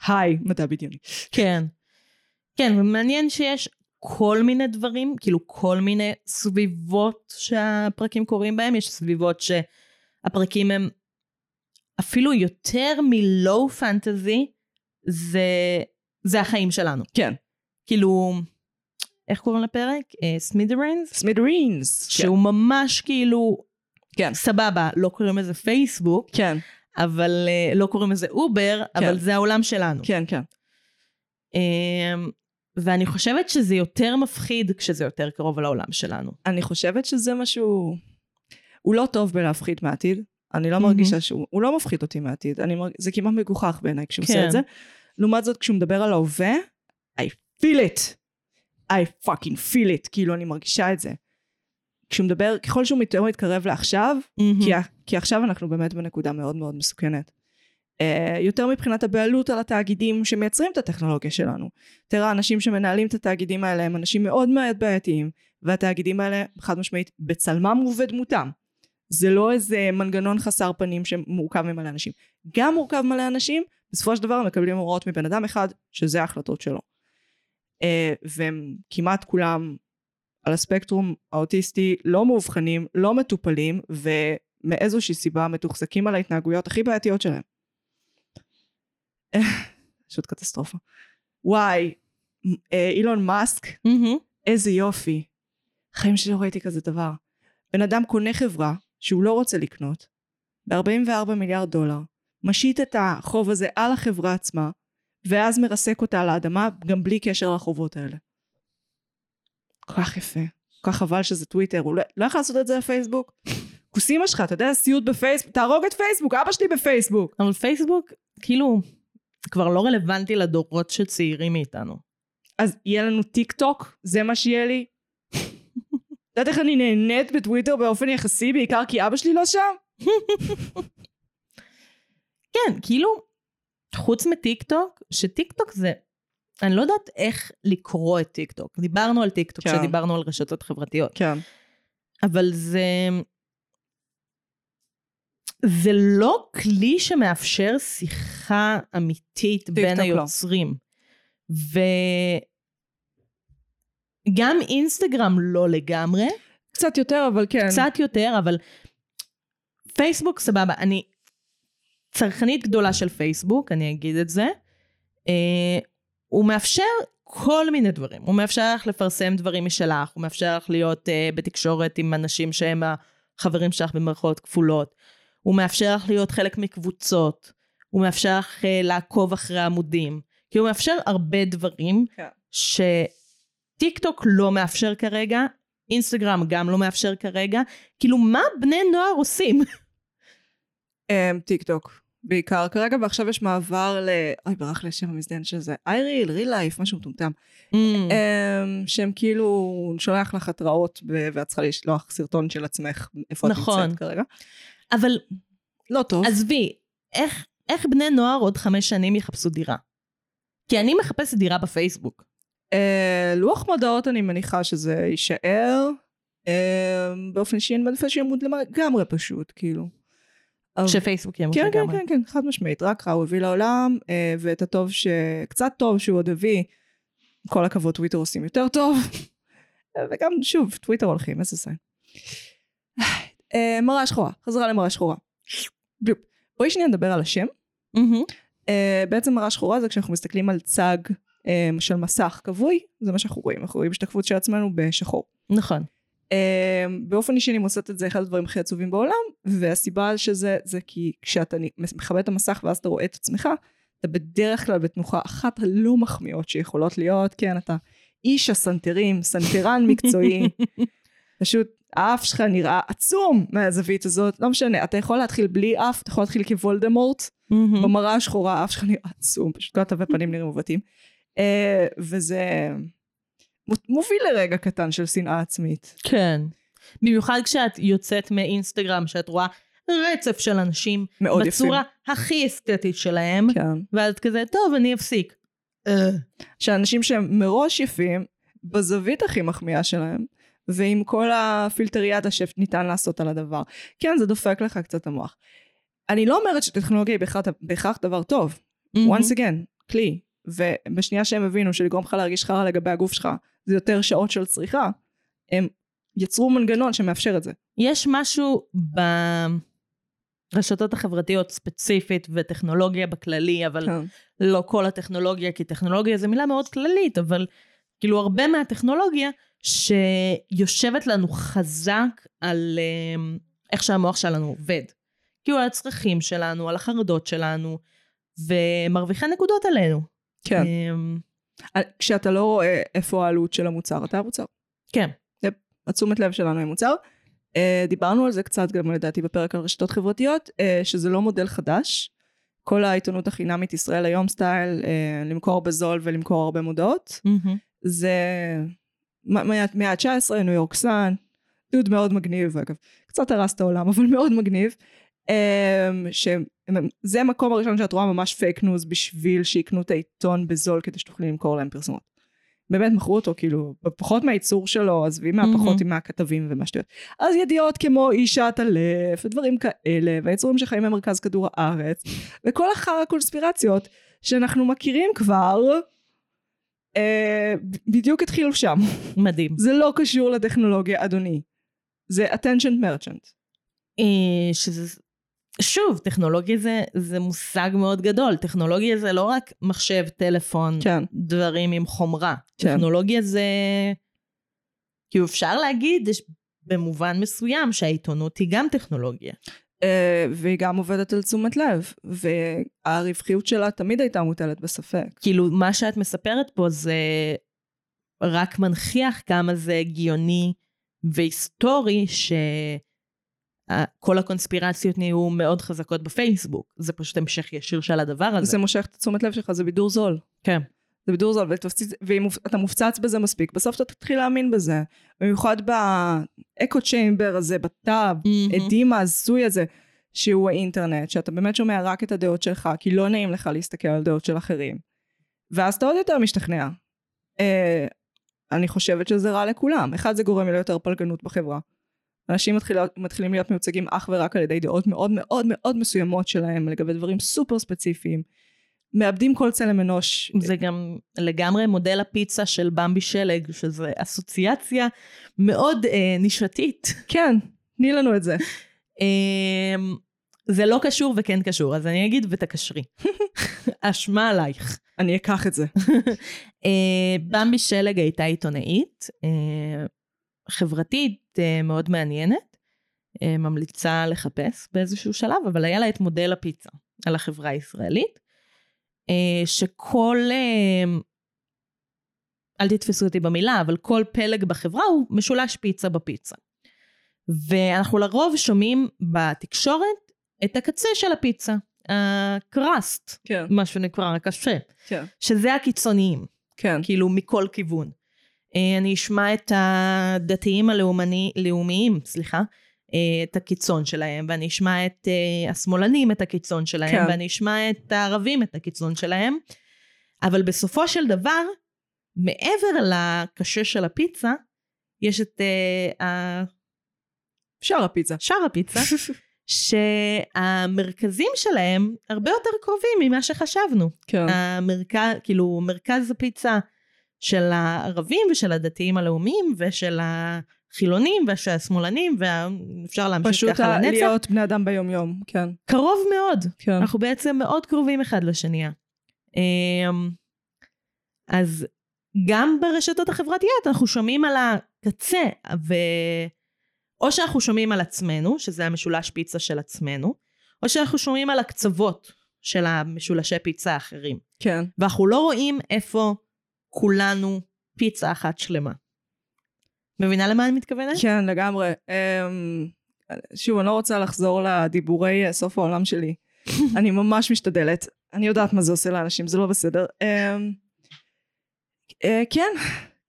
Speaker 1: high מדע בדיוני.
Speaker 2: כן. כן, ומעניין שיש כל מיני דברים, כאילו כל מיני סביבות שהפרקים קורים בהם, יש סביבות שהפרקים הם אפילו יותר מ low fantasy, זה, זה החיים שלנו.
Speaker 1: כן.
Speaker 2: כאילו, איך קוראים לפרק? Smithereens?
Speaker 1: Smithereens.
Speaker 2: שהוא כן. ממש כאילו,
Speaker 1: כן.
Speaker 2: סבבה, לא קוראים לזה פייסבוק,
Speaker 1: כן.
Speaker 2: אבל uh, לא קוראים לזה אובר, כן. אבל זה העולם שלנו.
Speaker 1: כן, כן.
Speaker 2: Um, ואני חושבת שזה יותר מפחיד כשזה יותר קרוב לעולם שלנו.
Speaker 1: אני חושבת שזה משהו... הוא לא טוב בלהפחיד מהעתיד. אני לא מרגישה שהוא... הוא לא מפחיד אותי מהעתיד. אני מרג... זה כמעט מגוחך בעיניי כשהוא כן. עושה את זה. לעומת זאת, כשהוא מדבר על ההווה, I feel it. I fucking feel it. כאילו, אני מרגישה את זה. כשהוא מדבר, ככל שהוא יותר מתקרב לעכשיו, mm-hmm. כי, כי עכשיו אנחנו באמת בנקודה מאוד מאוד מסוכנת. Uh, יותר מבחינת הבעלות על התאגידים שמייצרים את הטכנולוגיה שלנו. יותר האנשים שמנהלים את התאגידים האלה הם אנשים מאוד מאוד בעייתיים, והתאגידים האלה חד משמעית בצלמם ובדמותם. זה לא איזה מנגנון חסר פנים שמורכב ממלא אנשים. גם מורכב מלא אנשים, בסופו של דבר מקבלים הוראות מבן אדם אחד, שזה ההחלטות שלו. Uh, והם כמעט כולם על הספקטרום האוטיסטי לא מאובחנים, לא מטופלים, ומאיזושהי סיבה מתוחזקים על ההתנהגויות הכי בעייתיות שלהם. פשוט קטסטרופה. וואי, אה, אילון מאסק, איזה יופי. חיים שלי לא ראיתי כזה דבר. בן אדם קונה חברה שהוא לא רוצה לקנות, ב-44 מיליארד דולר, משית את החוב הזה על החברה עצמה, ואז מרסק אותה על האדמה גם בלי קשר לחובות האלה. כל כך יפה. כל כך חבל שזה טוויטר, הוא לא, לא יכול לעשות את זה לפייסבוק. כוס אימא שלך, אתה יודע, סיוט בפייסבוק, תהרוג את פייסבוק, אבא שלי בפייסבוק.
Speaker 2: אבל פייסבוק, כאילו, כבר לא רלוונטי לדורות שצעירים מאיתנו.
Speaker 1: אז יהיה לנו טיק טוק? זה מה שיהיה לי? את יודעת איך אני נהנית בטוויטר באופן יחסי, בעיקר כי אבא שלי לא שם?
Speaker 2: כן, כאילו, חוץ מטיק טוק, שטיק טוק זה... אני לא יודעת איך לקרוא את טיק טוק. דיברנו על טיק טוק כן. כשדיברנו על רשתות חברתיות.
Speaker 1: כן.
Speaker 2: אבל זה... זה לא כלי שמאפשר שיחה אמיתית בין לא. היוצרים. לא. וגם אינסטגרם לא לגמרי.
Speaker 1: קצת יותר, אבל כן.
Speaker 2: קצת יותר, אבל פייסבוק, סבבה. אני צרכנית גדולה של פייסבוק, אני אגיד את זה. Uh, הוא מאפשר כל מיני דברים. הוא מאפשר לך לפרסם דברים משלך, הוא מאפשר לך להיות uh, בתקשורת עם אנשים שהם החברים שלך במרכאות כפולות. הוא מאפשר לך להיות חלק מקבוצות, הוא מאפשר לך uh, לעקוב אחרי עמודים, כי הוא מאפשר הרבה דברים כן. שטיק טוק לא מאפשר כרגע, אינסטגרם גם לא מאפשר כרגע, כאילו מה בני נוער עושים?
Speaker 1: um, טיק טוק. בעיקר כרגע, ועכשיו יש מעבר ל... אוי, ברח לי השם המזדיין של זה. אייריל, ריל לייף, משהו מטומטם. Mm. Um, שהם כאילו, שולח לך התראות ואת צריכה לשלוח סרטון של עצמך, איפה נכון. את נמצאת כרגע.
Speaker 2: אבל
Speaker 1: לא טוב.
Speaker 2: עזבי, איך, איך בני נוער עוד חמש שנים יחפשו דירה? כי אני מחפשת דירה בפייסבוק.
Speaker 1: Uh, לוח מודעות אני מניחה שזה יישאר. Uh, באופן אני מעדיפה שימות לגמרי פשוט, כאילו.
Speaker 2: שפייסבוק ימות
Speaker 1: כן,
Speaker 2: לגמרי.
Speaker 1: כן, כן, כן, חד משמעית. רק רע הוא הביא לעולם, uh, ואת הטוב ש... קצת טוב שהוא עוד הביא, כל הכבוד טוויטר עושים יותר טוב. וגם, שוב, טוויטר הולכים, איזה סיין. Uh, מראה שחורה, חזרה למראה שחורה. בואי שנייה נדבר על השם. בעצם מראה שחורה זה כשאנחנו מסתכלים על צג של מסך כבוי, זה מה שאנחנו רואים, אנחנו רואים השתקפות של עצמנו בשחור.
Speaker 2: נכון.
Speaker 1: אה, באופן אישי אני מוצאת את זה אחד הדברים הכי עצובים בעולם, והסיבה שזה זה כי כשאתה מכבה את המסך ואז אתה רואה את עצמך, אתה בדרך כלל בתנוחה אחת הלא מחמיאות שיכולות להיות, כן, אתה איש הסנטרים, סנטרן מקצועי, פשוט האף שלך נראה עצום מהזווית הזאת, לא משנה, אתה יכול להתחיל בלי אף, אתה יכול להתחיל כוולדמורט, אהמ. במראה השחורה האף שלך נראה עצום, פשוט כל התווי פנים נראים מעוותים. Uh, וזה מוביל לרגע קטן של שנאה עצמית.
Speaker 2: כן. במיוחד כשאת יוצאת מאינסטגרם, שאת רואה רצף של אנשים,
Speaker 1: מאוד
Speaker 2: בצורה הכי אסתטית שלהם,
Speaker 1: כן.
Speaker 2: ואז כזה, טוב, אני אפסיק. אה,
Speaker 1: שאנשים שהם מראש יפים, בזווית הכי מחמיאה שלהם, ועם כל הפילטריאדה שניתן לעשות על הדבר. כן, זה דופק לך קצת המוח. אני לא אומרת שטכנולוגיה היא בהכרח, דבר טוב. once again, כלי. ובשנייה שהם הבינו שלגרום לך להרגיש חרא לגבי הגוף שלך, זה יותר שעות של צריכה, הם יצרו מנגנון שמאפשר את זה.
Speaker 2: יש משהו ברשתות החברתיות ספציפית וטכנולוגיה בכללי, אבל
Speaker 1: כן.
Speaker 2: לא כל הטכנולוגיה, כי טכנולוגיה זו מילה מאוד כללית, אבל כאילו הרבה מהטכנולוגיה שיושבת לנו חזק על um, איך שהמוח שלנו עובד. כאילו על הצרכים שלנו, על החרדות שלנו, ומרוויחה נקודות עלינו.
Speaker 1: כן.
Speaker 2: Um,
Speaker 1: כשאתה לא רואה איפה העלות של המוצר, אתה המוצר.
Speaker 2: כן.
Speaker 1: התשומת לב שלנו היא מוצר. Uh, דיברנו על זה קצת גם לדעתי בפרק על רשתות חברתיות, uh, שזה לא מודל חדש. כל העיתונות החינמית ישראל היום סטייל, למכור בזול ולמכור הרבה מודעות.
Speaker 2: מהמם.
Speaker 1: זה מאה ה-19, ניו יורק סאן, דוד מאוד מגניב אגב, קצת הרס את העולם אבל מאוד מגניב. אמ, שזה המקום הראשון שאת רואה ממש fake news בשביל שיקנו את העיתון בזול כדי שתוכלי למכור להם פרסומות. באמת מכרו אותו כאילו פחות מהייצור שלו עזבי מהפחות עם מהכתבים ומהשטויות. אז ידיעות כמו איש העטלף ודברים כאלה והיצורים שחיים במרכז כדור הארץ וכל שאר הקונספירציות שאנחנו מכירים כבר אה, בדיוק התחילו שם.
Speaker 2: מדהים.
Speaker 1: זה לא קשור לטכנולוגיה אדוני. זה attention merchant.
Speaker 2: אה, שזה, שוב, טכנולוגיה זה, זה מושג מאוד גדול. טכנולוגיה זה לא רק מחשב, טלפון,
Speaker 1: כן.
Speaker 2: דברים עם חומרה.
Speaker 1: כן.
Speaker 2: טכנולוגיה זה... כאילו אפשר להגיד יש במובן מסוים שהעיתונות היא גם טכנולוגיה.
Speaker 1: אה, והיא גם עובדת על תשומת לב, והרווחיות שלה תמיד הייתה מוטלת בספק.
Speaker 2: כאילו, מה שאת מספרת פה זה רק מנכיח כמה זה הגיוני והיסטורי שכל הקונספירציות נהיו מאוד חזקות בפייסבוק. זה פשוט המשך ישיר של הדבר הזה.
Speaker 1: זה מושך את התשומת לב שלך, זה בידור זול.
Speaker 2: כן.
Speaker 1: זה בידור זול, ותפציץ- ואם אתה מופצץ בזה מספיק, בסוף אתה תתחיל להאמין בזה. במיוחד באקו צ'יימבר הזה, בטאב,
Speaker 2: מהמם.
Speaker 1: עדים ההזוי הזה, שהוא האינטרנט, שאתה באמת שומע רק את הדעות שלך, כי לא נעים לך להסתכל על דעות של אחרים. ואז אתה עוד יותר משתכנע. אה, אני חושבת שזה רע לכולם. אחד, זה גורם ליותר פלגנות בחברה. אנשים מתחילות, מתחילים להיות מיוצגים אך ורק על ידי דעות מאוד מאוד מאוד מסוימות שלהם לגבי דברים סופר ספציפיים. מאבדים כל צלם אנוש.
Speaker 2: זה גם לגמרי מודל הפיצה של במבי שלג, שזה אסוציאציה מאוד אה, נישתית.
Speaker 1: כן, תני לנו את זה.
Speaker 2: אה, זה לא קשור וכן קשור, אז אני אגיד ותקשרי. אשמה עלייך.
Speaker 1: אני אקח את זה.
Speaker 2: אה, במבי שלג הייתה עיתונאית, אה, חברתית אה, מאוד מעניינת, אה, ממליצה לחפש באיזשהו שלב, אבל היה לה את מודל הפיצה על החברה הישראלית, אה, שכל, אל תתפסו אותי במילה, אבל כל פלג בחברה הוא משולש פיצה בפיצה. ואנחנו לרוב שומעים בתקשורת את הקצה של הפיצה, הקראסט,
Speaker 1: כן,
Speaker 2: מה שנקרא הקשה.
Speaker 1: כן,
Speaker 2: שזה הקיצוניים,
Speaker 1: כן.
Speaker 2: כאילו מכל כיוון. אה, אני אשמע את הדתיים הלאומני, לאומיים, סליחה, אה, את הקיצון שלהם, ואני אשמע את אה, השמאלנים את הקיצון שלהם,
Speaker 1: כן.
Speaker 2: ואני אשמע את הערבים את הקיצון שלהם, אבל בסופו של דבר, מעבר לקשה של הפיצה, יש את ה-
Speaker 1: אפשר הפיצה.
Speaker 2: שאר הפיצה, שהמרכזים שלהם הרבה יותר קרובים ממה שחשבנו.
Speaker 1: כן.
Speaker 2: המרכז, כאילו, מרכז הפיצה של הערבים ושל הדתיים הלאומיים ושל החילונים ושל השמאלנים, ואפשר להמשיך
Speaker 1: פשוט
Speaker 2: ככה לנצח.
Speaker 1: להיות בני אדם ביום יום, כן.
Speaker 2: קרוב מאוד.
Speaker 1: כן.
Speaker 2: אנחנו בעצם מאוד קרובים אחד לשנייה. אמ, אז גם ברשתות החברתיות אנחנו שומעים על הקצה, ו... או שאנחנו שומעים על עצמנו, שזה המשולש פיצה של עצמנו, או שאנחנו שומעים על הקצוות של המשולשי פיצה האחרים.
Speaker 1: כן.
Speaker 2: ואנחנו לא רואים איפה כולנו פיצה אחת שלמה. מבינה למה אני מתכוונת?
Speaker 1: כן, לגמרי. אמ, שוב, אני לא רוצה לחזור לדיבורי אה, סוף העולם שלי. אני ממש משתדלת. אני יודעת מה זה עושה לאנשים, זה לא בסדר. אמ, אה, כן,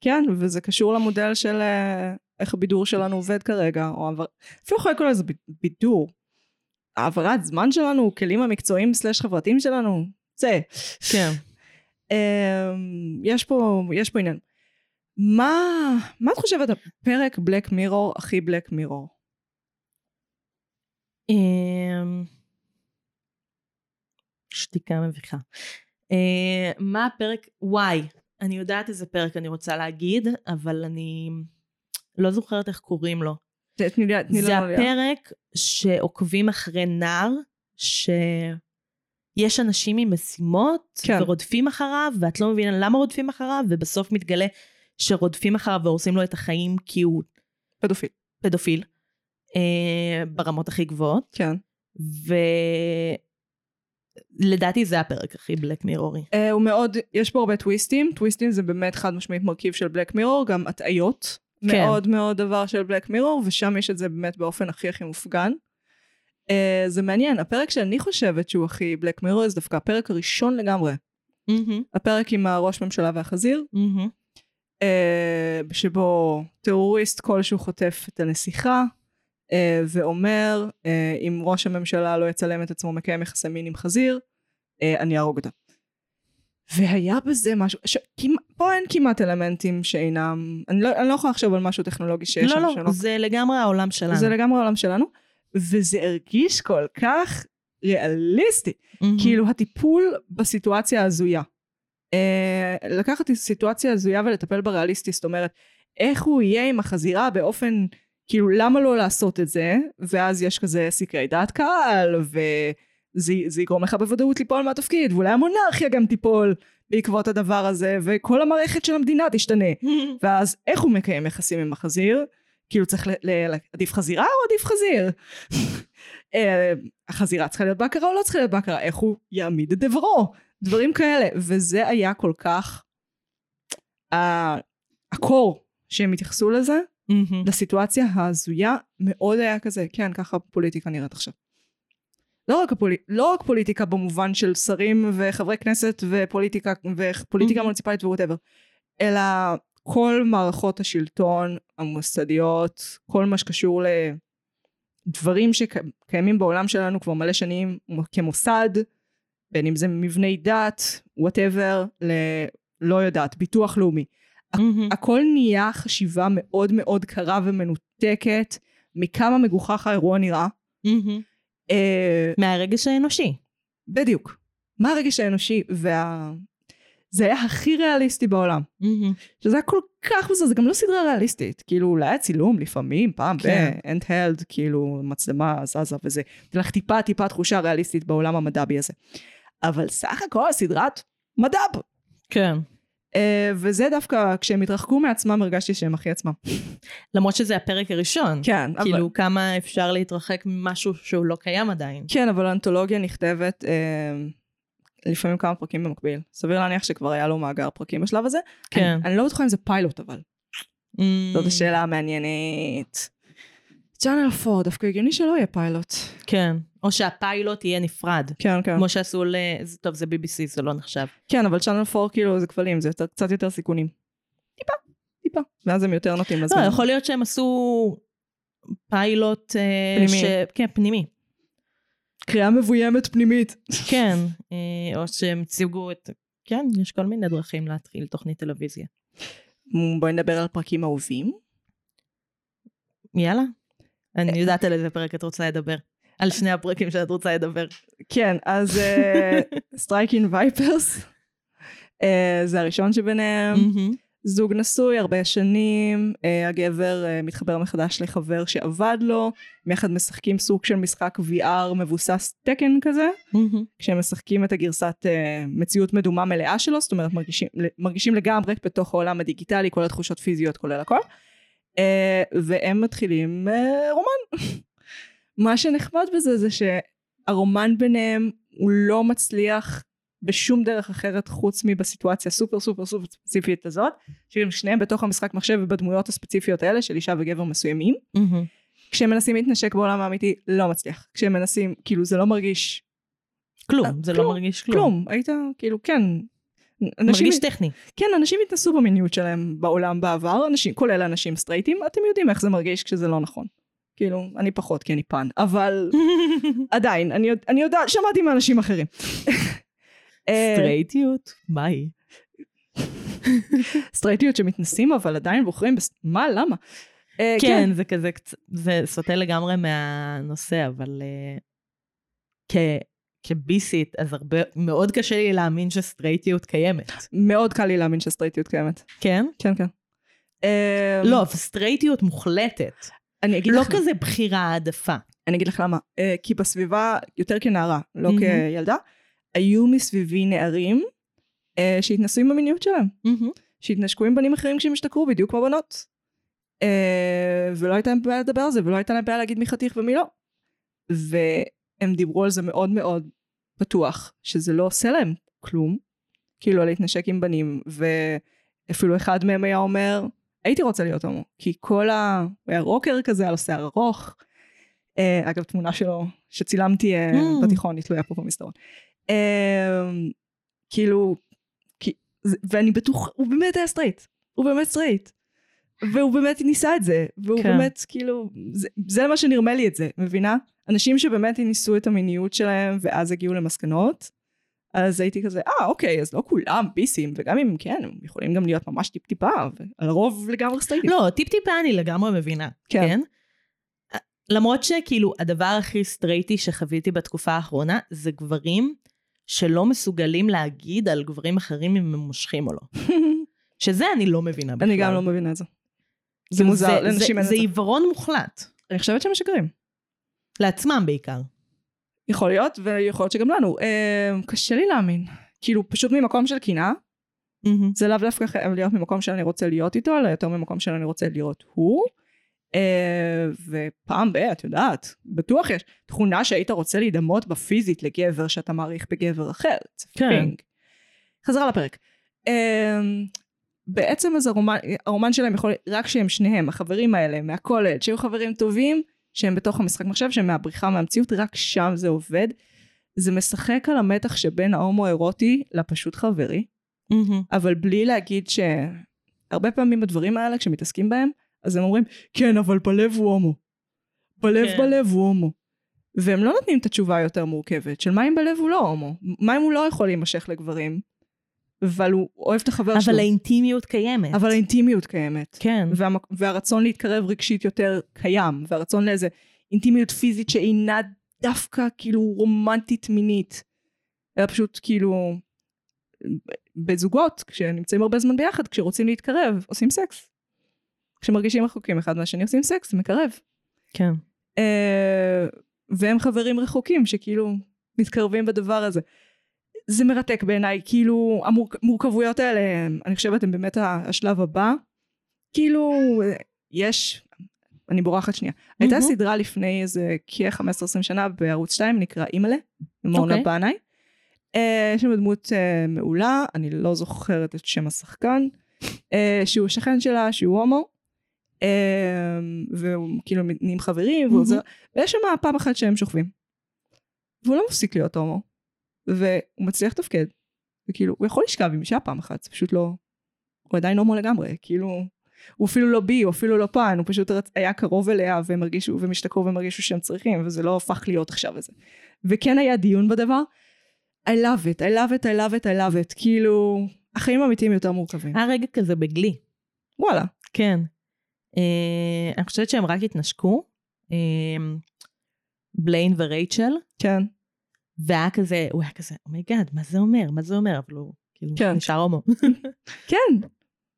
Speaker 1: כן, וזה קשור למודל של אה, איך הבידור שלנו עובד כרגע, או עבר... אפילו יכולה לקרוא לזה בידור. העברת זמן שלנו, כלים המקצועיים סלש חברתיים שלנו, זה.
Speaker 2: כן.
Speaker 1: אמ, יש פה, יש פה עניין. מה, מה את חושבת הפרק בלק מירור הכי בלק מירור?
Speaker 2: שתיקה מביכה. אה, מה הפרק? וואי, אני יודעת איזה פרק אני רוצה להגיד, אבל אני לא זוכרת איך קוראים לו.
Speaker 1: תני לי, תני
Speaker 2: זה. הפרק שעוקבים אחרי נער, שיש אנשים עם משימות,
Speaker 1: כן.
Speaker 2: ורודפים אחריו, ואת לא מבינה למה רודפים אחריו, ובסוף מתגלה שרודפים אחריו והורסים לו את החיים כי הוא
Speaker 1: פדופיל.
Speaker 2: פדופיל, אה, ברמות הכי גבוהות,
Speaker 1: כן.
Speaker 2: ולדעתי זה הפרק הכי בלק מירורי.
Speaker 1: Uh, הוא מאוד, יש פה הרבה טוויסטים, טוויסטים זה באמת חד משמעית מרכיב של בלק מירור, גם הטעיות,
Speaker 2: כן.
Speaker 1: מאוד מאוד דבר של בלק מירור, ושם יש את זה באמת באופן הכי הכי מופגן. Uh, זה מעניין, הפרק שאני חושבת שהוא הכי בלק מירור זה דווקא הפרק הראשון לגמרי.
Speaker 2: מהמם,
Speaker 1: הפרק עם הראש ממשלה והחזיר,
Speaker 2: מהמם,
Speaker 1: uh, שבו טרוריסט כלשהו חוטף את הנסיכה, uh, ואומר, uh, אם ראש הממשלה לא יצלם את עצמו מקיים יחסי מין עם חזיר, uh, אני אהרוג אותה. והיה בזה משהו, ש... כמעט, פה אין כמעט אלמנטים שאינם, אני לא, אני לא יכולה לחשוב על משהו טכנולוגי שיש
Speaker 2: לא,
Speaker 1: שם
Speaker 2: לא,
Speaker 1: שלא.
Speaker 2: זה לגמרי העולם שלנו.
Speaker 1: זה לגמרי העולם שלנו, וזה הרגיש כל כך ריאליסטי.
Speaker 2: מהמם,
Speaker 1: כאילו הטיפול בסיטואציה ההזויה. אה, לקחת סיטואציה הזויה ולטפל בה ריאליסטי, זאת אומרת, איך הוא יהיה עם החזירה באופן, כאילו למה לא לעשות את זה, ואז יש כזה סקרי דעת קהל, וזה זה יגרום לך בוודאות ליפול מהתפקיד, ואולי המונרכיה גם תיפול בעקבות הדבר הזה, וכל המערכת של המדינה תשתנה. ואז איך הוא מקיים יחסים עם החזיר? כאילו צריך ל- ל- עדיף חזירה או עדיף חזיר? אה, החזירה צריכה להיות בהכרה או לא צריכה להיות בהכרה? איך הוא יעמיד את דברו? דברים כאלה. וזה היה כל כך... ה- הקור שהם התייחסו לזה,
Speaker 2: מהמם.
Speaker 1: לסיטואציה ההזויה, מאוד היה כזה, כן, ככה פוליטיקה נראית עכשיו. לא רק, הפולי... לא רק פוליטיקה במובן של שרים וחברי כנסת ופוליטיקה, ופוליטיקה
Speaker 2: Mhm.
Speaker 1: מוניציפלית ווואטאבר, אלא כל מערכות השלטון המוסדיות, כל מה שקשור לדברים שקיימים בעולם שלנו כבר מלא שנים כמוסד, בין אם זה מבני דת, וואטאבר, ל... לא יודעת, ביטוח לאומי.
Speaker 2: מהמם.
Speaker 1: הכל נהיה חשיבה מאוד מאוד קרה ומנותקת מכמה מגוחך האירוע נראה.
Speaker 2: מהמם.
Speaker 1: אה,
Speaker 2: מהרגש האנושי.
Speaker 1: בדיוק. מה הרגש האנושי? וה... זה היה הכי ריאליסטי בעולם.
Speaker 2: מהמם.
Speaker 1: שזה היה כל כך בסדר, זה גם לא סדרה ריאליסטית. כאילו, אולי היה צילום לפעמים, פעם
Speaker 2: כן.
Speaker 1: ב-handheld, כאילו, מצלמה זזה וזה. נותן לך טיפה טיפה תחושה ריאליסטית בעולם המדבי הזה. אבל סך הכל סדרת מדב.
Speaker 2: כן.
Speaker 1: אה, וזה דווקא, כשהם התרחקו מעצמם, הרגשתי שהם הכי עצמם.
Speaker 2: למרות שזה הפרק הראשון.
Speaker 1: כן, אבל...
Speaker 2: כאילו, כמה אפשר להתרחק ממשהו שהוא לא קיים עדיין.
Speaker 1: כן, אבל האנתולוגיה נכתבת אה, לפעמים כמה פרקים במקביל. סביר להניח שכבר היה לו מאגר פרקים בשלב הזה.
Speaker 2: כן.
Speaker 1: אני, אני לא בטוחה אם זה פיילוט אבל.
Speaker 2: Mm.
Speaker 1: זאת השאלה המעניינת. צ'אנל 4, דווקא הגיוני שלא יהיה פיילוט.
Speaker 2: כן. או שהפיילוט יהיה נפרד.
Speaker 1: כן, כן.
Speaker 2: כמו שעשו ל... טוב, זה BBC, זה לא נחשב.
Speaker 1: כן, אבל צ'אנל 4 כאילו זה כבלים, זה יותר, קצת יותר סיכונים. טיפה, טיפה. ואז הם יותר נוטים
Speaker 2: לא,
Speaker 1: לזמן.
Speaker 2: יכול להיות שהם עשו פיילוט... אה,
Speaker 1: פנימי.
Speaker 2: ש... כן, פנימי.
Speaker 1: קריאה מבוימת פנימית.
Speaker 2: כן. אה, או שהם הציגו את... כן, יש כל מיני דרכים להתחיל תוכנית טלוויזיה.
Speaker 1: בואי נדבר על פרקים אהובים.
Speaker 2: יאללה. אני יודעת על איזה פרק את רוצה לדבר. על שני הפרקים שאת רוצה לדבר.
Speaker 1: כן, אז Striking Vipers. זה הראשון שביניהם. זוג נשוי הרבה שנים, אה, הגבר אה, מתחבר מחדש לחבר שעבד לו, הם יחד משחקים סוג של משחק VR מבוסס טקן כזה,
Speaker 2: מהמם.
Speaker 1: כשהם משחקים את הגרסת אה, מציאות מדומה מלאה שלו, זאת אומרת מרגישים, מרגישים לגמרי בתוך העולם הדיגיטלי, כל התחושות פיזיות כולל הכל, והם מתחילים רומן. מה שנחמד בזה זה שהרומן ביניהם הוא לא מצליח בשום דרך אחרת חוץ מבסיטואציה סופר סופר סופר ספציפית הזאת, שהם שניהם בתוך המשחק מחשב ובדמויות הספציפיות האלה של אישה וגבר מסוימים.
Speaker 2: מהמם.
Speaker 1: כשהם מנסים להתנשק בעולם האמיתי, לא מצליח. כשהם מנסים, כאילו זה לא מרגיש
Speaker 2: כלום,
Speaker 1: אה,
Speaker 2: זה לא
Speaker 1: כלום,
Speaker 2: מרגיש כלום.
Speaker 1: כלום. היית, כאילו, כן. אנשים,
Speaker 2: מרגיש טכני.
Speaker 1: כן, אנשים התנסו במיניות שלהם בעולם בעבר, אנשים, כולל אנשים סטרייטים, אתם יודעים איך זה מרגיש כשזה לא נכון. כאילו, אני פחות כי אני פן, אבל עדיין, אני, אני יודעת, שמעתי מאנשים אחרים. אה,
Speaker 2: סטרייטיות? מה היא?
Speaker 1: סטרייטיות שמתנסים אבל עדיין בוחרים, בס... מה, למה? אה,
Speaker 2: כן, זה כזה, קצ- זה סוטה לגמרי מהנושא, אבל אה, כביסית, אז הרבה, מאוד קשה לי להאמין שסטרייטיות קיימת.
Speaker 1: מאוד קל לי להאמין שסטרייטיות קיימת.
Speaker 2: כן?
Speaker 1: כן, כן.
Speaker 2: לא, אבל סטרייטיות מוחלטת.
Speaker 1: אני אגיד
Speaker 2: לא
Speaker 1: לך,
Speaker 2: כזה בחירה העדפה.
Speaker 1: אני אגיד לך למה. כי בסביבה, יותר כנערה, לא. כילדה, היו מסביבי נערים אה, שהתנסו עם המיניות שלהם. שהתנשקו עם בנים אחרים כשהם השתכרו, בדיוק כמו בנות. אה, ולא הייתה להם בעיה לדבר על זה, ולא הייתה להם בעיה להגיד מי חתיך ומי לא. והם דיברו על זה מאוד מאוד פתוח, שזה לא עושה להם כלום, כאילו להתנשק עם בנים, ואפילו אחד מהם היה אומר, הייתי רוצה להיות הומו, כי כל ה... הוא היה רוקר כזה, היה לו שיער ארוך. אה, אגב, תמונה שלו שצילמתי
Speaker 2: ממ.
Speaker 1: בתיכון, היא תלויה פה במסדרון. אה, כאילו, ואני בטוח, הוא באמת היה סטרייט, הוא באמת סטרייט. והוא באמת ניסה את זה, והוא
Speaker 2: כן.
Speaker 1: באמת, כאילו, זה, זה מה שנרמה לי את זה, מבינה? אנשים שבאמת ניסו את המיניות שלהם ואז הגיעו למסקנות, אז הייתי כזה, אה, אוקיי, אז לא כולם ביסים, וגם אם כן, הם יכולים גם להיות ממש טיפ-טיפה, ולרוב לגמרי סטרייטים.
Speaker 2: לא, טיפ-טיפה אני לגמרי מבינה.
Speaker 1: כן.
Speaker 2: כן? למרות שכאילו הדבר הכי סטרייטי שחוויתי בתקופה האחרונה זה גברים שלא מסוגלים להגיד על גברים אחרים אם הם מושכים או לא. שזה אני לא מבינה בכלל.
Speaker 1: אני גם לא מבינה את זה. זה
Speaker 2: כאילו,
Speaker 1: מוזר, לאנשים אין
Speaker 2: זה,
Speaker 1: את
Speaker 2: זה
Speaker 1: זה.
Speaker 2: עיוורון מוחלט.
Speaker 1: אני חושבת שהם משקרים.
Speaker 2: לעצמם בעיקר.
Speaker 1: יכול להיות, ויכול להיות שגם לנו. אה, קשה לי להאמין. כאילו, פשוט ממקום של קנאה, זה לאו דווקא חייב להיות ממקום שאני רוצה להיות איתו, אלא יותר ממקום שאני רוצה להיות הוא. אה, ופעם ב, את יודעת, בטוח יש תכונה שהיית רוצה להידמות בפיזית לגבר שאתה מעריך בגבר אחר.
Speaker 2: כן.
Speaker 1: חזרה לפרק. אה, בעצם אז הרומן, הרומן שלהם יכול, רק שהם שניהם, החברים האלה מהקולג' שהיו חברים טובים, שהם בתוך המשחק מחשב, שהם מהבריחה מהמציאות, רק שם זה עובד. זה משחק על המתח שבין ההומו-אירוטי לפשוט חברי. אבל בלי להגיד שהרבה פעמים בדברים האלה כשמתעסקים בהם אז הם אומרים כן אבל בלב הוא הומו. בלב
Speaker 2: כן.
Speaker 1: בלב הוא הומו. והם לא נותנים את התשובה היותר מורכבת של מה אם בלב הוא לא הומו? מה אם הוא לא יכול להימשך לגברים? אבל הוא אוהב את החבר שלו.
Speaker 2: אבל האינטימיות קיימת.
Speaker 1: אבל האינטימיות קיימת.
Speaker 2: כן.
Speaker 1: והמק... והרצון להתקרב רגשית יותר קיים. והרצון לאיזה אינטימיות פיזית שאינה דווקא כאילו רומנטית מינית. אלא פשוט כאילו בזוגות, כשנמצאים הרבה זמן ביחד, כשרוצים להתקרב, עושים סקס. כשמרגישים רחוקים אחד מהשני עושים סקס, זה מקרב.
Speaker 2: כן.
Speaker 1: אה, והם חברים רחוקים שכאילו מתקרבים בדבר הזה. זה מרתק בעיניי, כאילו המורכבויות האלה, אני חושבת הן באמת השלב הבא. כאילו, יש, אני בורחת שנייה. הייתה
Speaker 2: מהמם.
Speaker 1: סדרה לפני איזה כ-15-20 שנה בערוץ 2, נקרא אימא'לה, אורנה
Speaker 2: אוקיי.
Speaker 1: בנאי. יש שם דמות אה, מעולה, אני לא זוכרת את שם השחקן, אה, שהוא שכן שלה, שהוא הומו, אה, והוא כאילו נהיים חברים, והוא
Speaker 2: מהמם.
Speaker 1: עוזר, ויש שם פעם אחת שהם שוכבים. והוא לא מפסיק להיות הומו, והוא מצליח לתפקד, וכאילו, הוא יכול לשכב עם אישה פעם אחת, זה פשוט לא, הוא עדיין הומו לגמרי, כאילו, הוא אפילו לא בי, הוא אפילו לא פן, הוא פשוט. היה קרוב אליה, והם הרגישו, והם השתכרו והם הרגישו שהם צריכים, וזה לא הפך להיות עכשיו איזה. וכן היה דיון בדבר, I love it, I love it, I love it, I love it, כאילו, החיים האמיתיים יותר מורכבים.
Speaker 2: היה רגע כזה ב Glee.
Speaker 1: וואלה.
Speaker 2: כן. אה, אני חושבת שהם רק התנשקו. אה, בליין ורייצ'ל.
Speaker 1: כן.
Speaker 2: והיה כזה, הוא היה כזה, oh my god, מה זה אומר? מה זה אומר? אבל הוא כאילו
Speaker 1: כן.
Speaker 2: נשאר הומו.
Speaker 1: כן,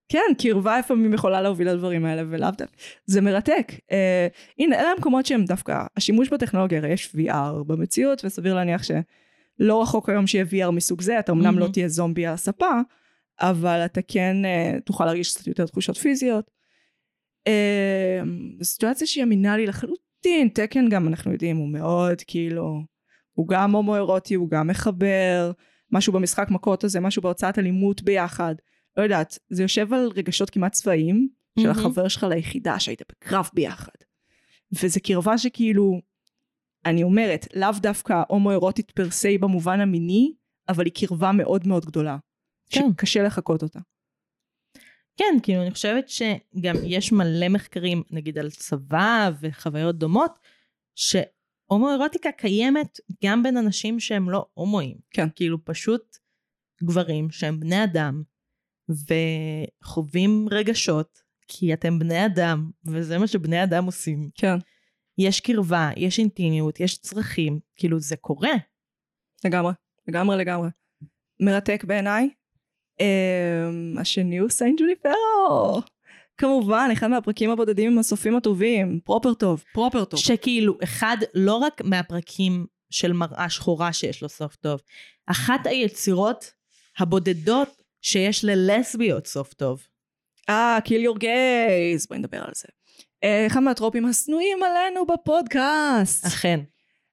Speaker 1: כן, קרבה לפעמים יכולה להוביל לדברים האלה ולאו דווקא. זה מרתק. אה, הנה, אלה המקומות שהם דווקא, השימוש בטכנולוגיה, הרי יש VR במציאות, וסביר להניח שלא רחוק היום שיהיה VR מסוג זה, אתה אמנם לא
Speaker 2: מהמם.
Speaker 1: תהיה זומבי על הספה, אבל אתה כן אה, תוכל להרגיש קצת יותר תחושות פיזיות. זו סיטואציה שהיא אמינה לי לחלוטין, תקן גם אנחנו יודעים, הוא מאוד כאילו, הוא גם הומואירוטי, הוא גם מחבר, משהו במשחק מכות הזה, משהו בהוצאת אלימות ביחד. לא יודעת, זה יושב על רגשות כמעט צבאיים של
Speaker 2: מהמם.
Speaker 1: החבר שלך ליחידה שהיית בקרב ביחד. וזה קרבה שכאילו, אני אומרת, לאו דווקא הומואירוטית פר סי במובן המיני, אבל היא קרבה מאוד מאוד גדולה.
Speaker 2: כן.
Speaker 1: שקשה לחקות אותה.
Speaker 2: כן, כאילו אני חושבת שגם יש מלא מחקרים, נגיד על צבא וחוויות דומות, שהומואירוטיקה קיימת גם בין אנשים שהם לא הומואים.
Speaker 1: כן.
Speaker 2: כאילו פשוט גברים שהם בני אדם, וחווים רגשות, כי אתם בני אדם, וזה מה שבני אדם עושים.
Speaker 1: כן.
Speaker 2: יש קרבה, יש אינטימיות, יש צרכים, כאילו זה קורה.
Speaker 1: לגמרי, לגמרי לגמרי. מרתק בעיניי. אמ, השני הוא San Junipero. כמובן, אחד מהפרקים הבודדים עם הסופים הטובים. proper טוב, proper טוב.
Speaker 2: שכאילו, אחד, לא רק מהפרקים של מראה שחורה שיש לו סוף טוב, אחת היצירות הבודדות שיש ללסביות סוף טוב.
Speaker 1: אה, kill your gays, בואי נדבר על זה. אה, אחד מהטרופים השנואים עלינו בפודקאסט.
Speaker 2: אכן.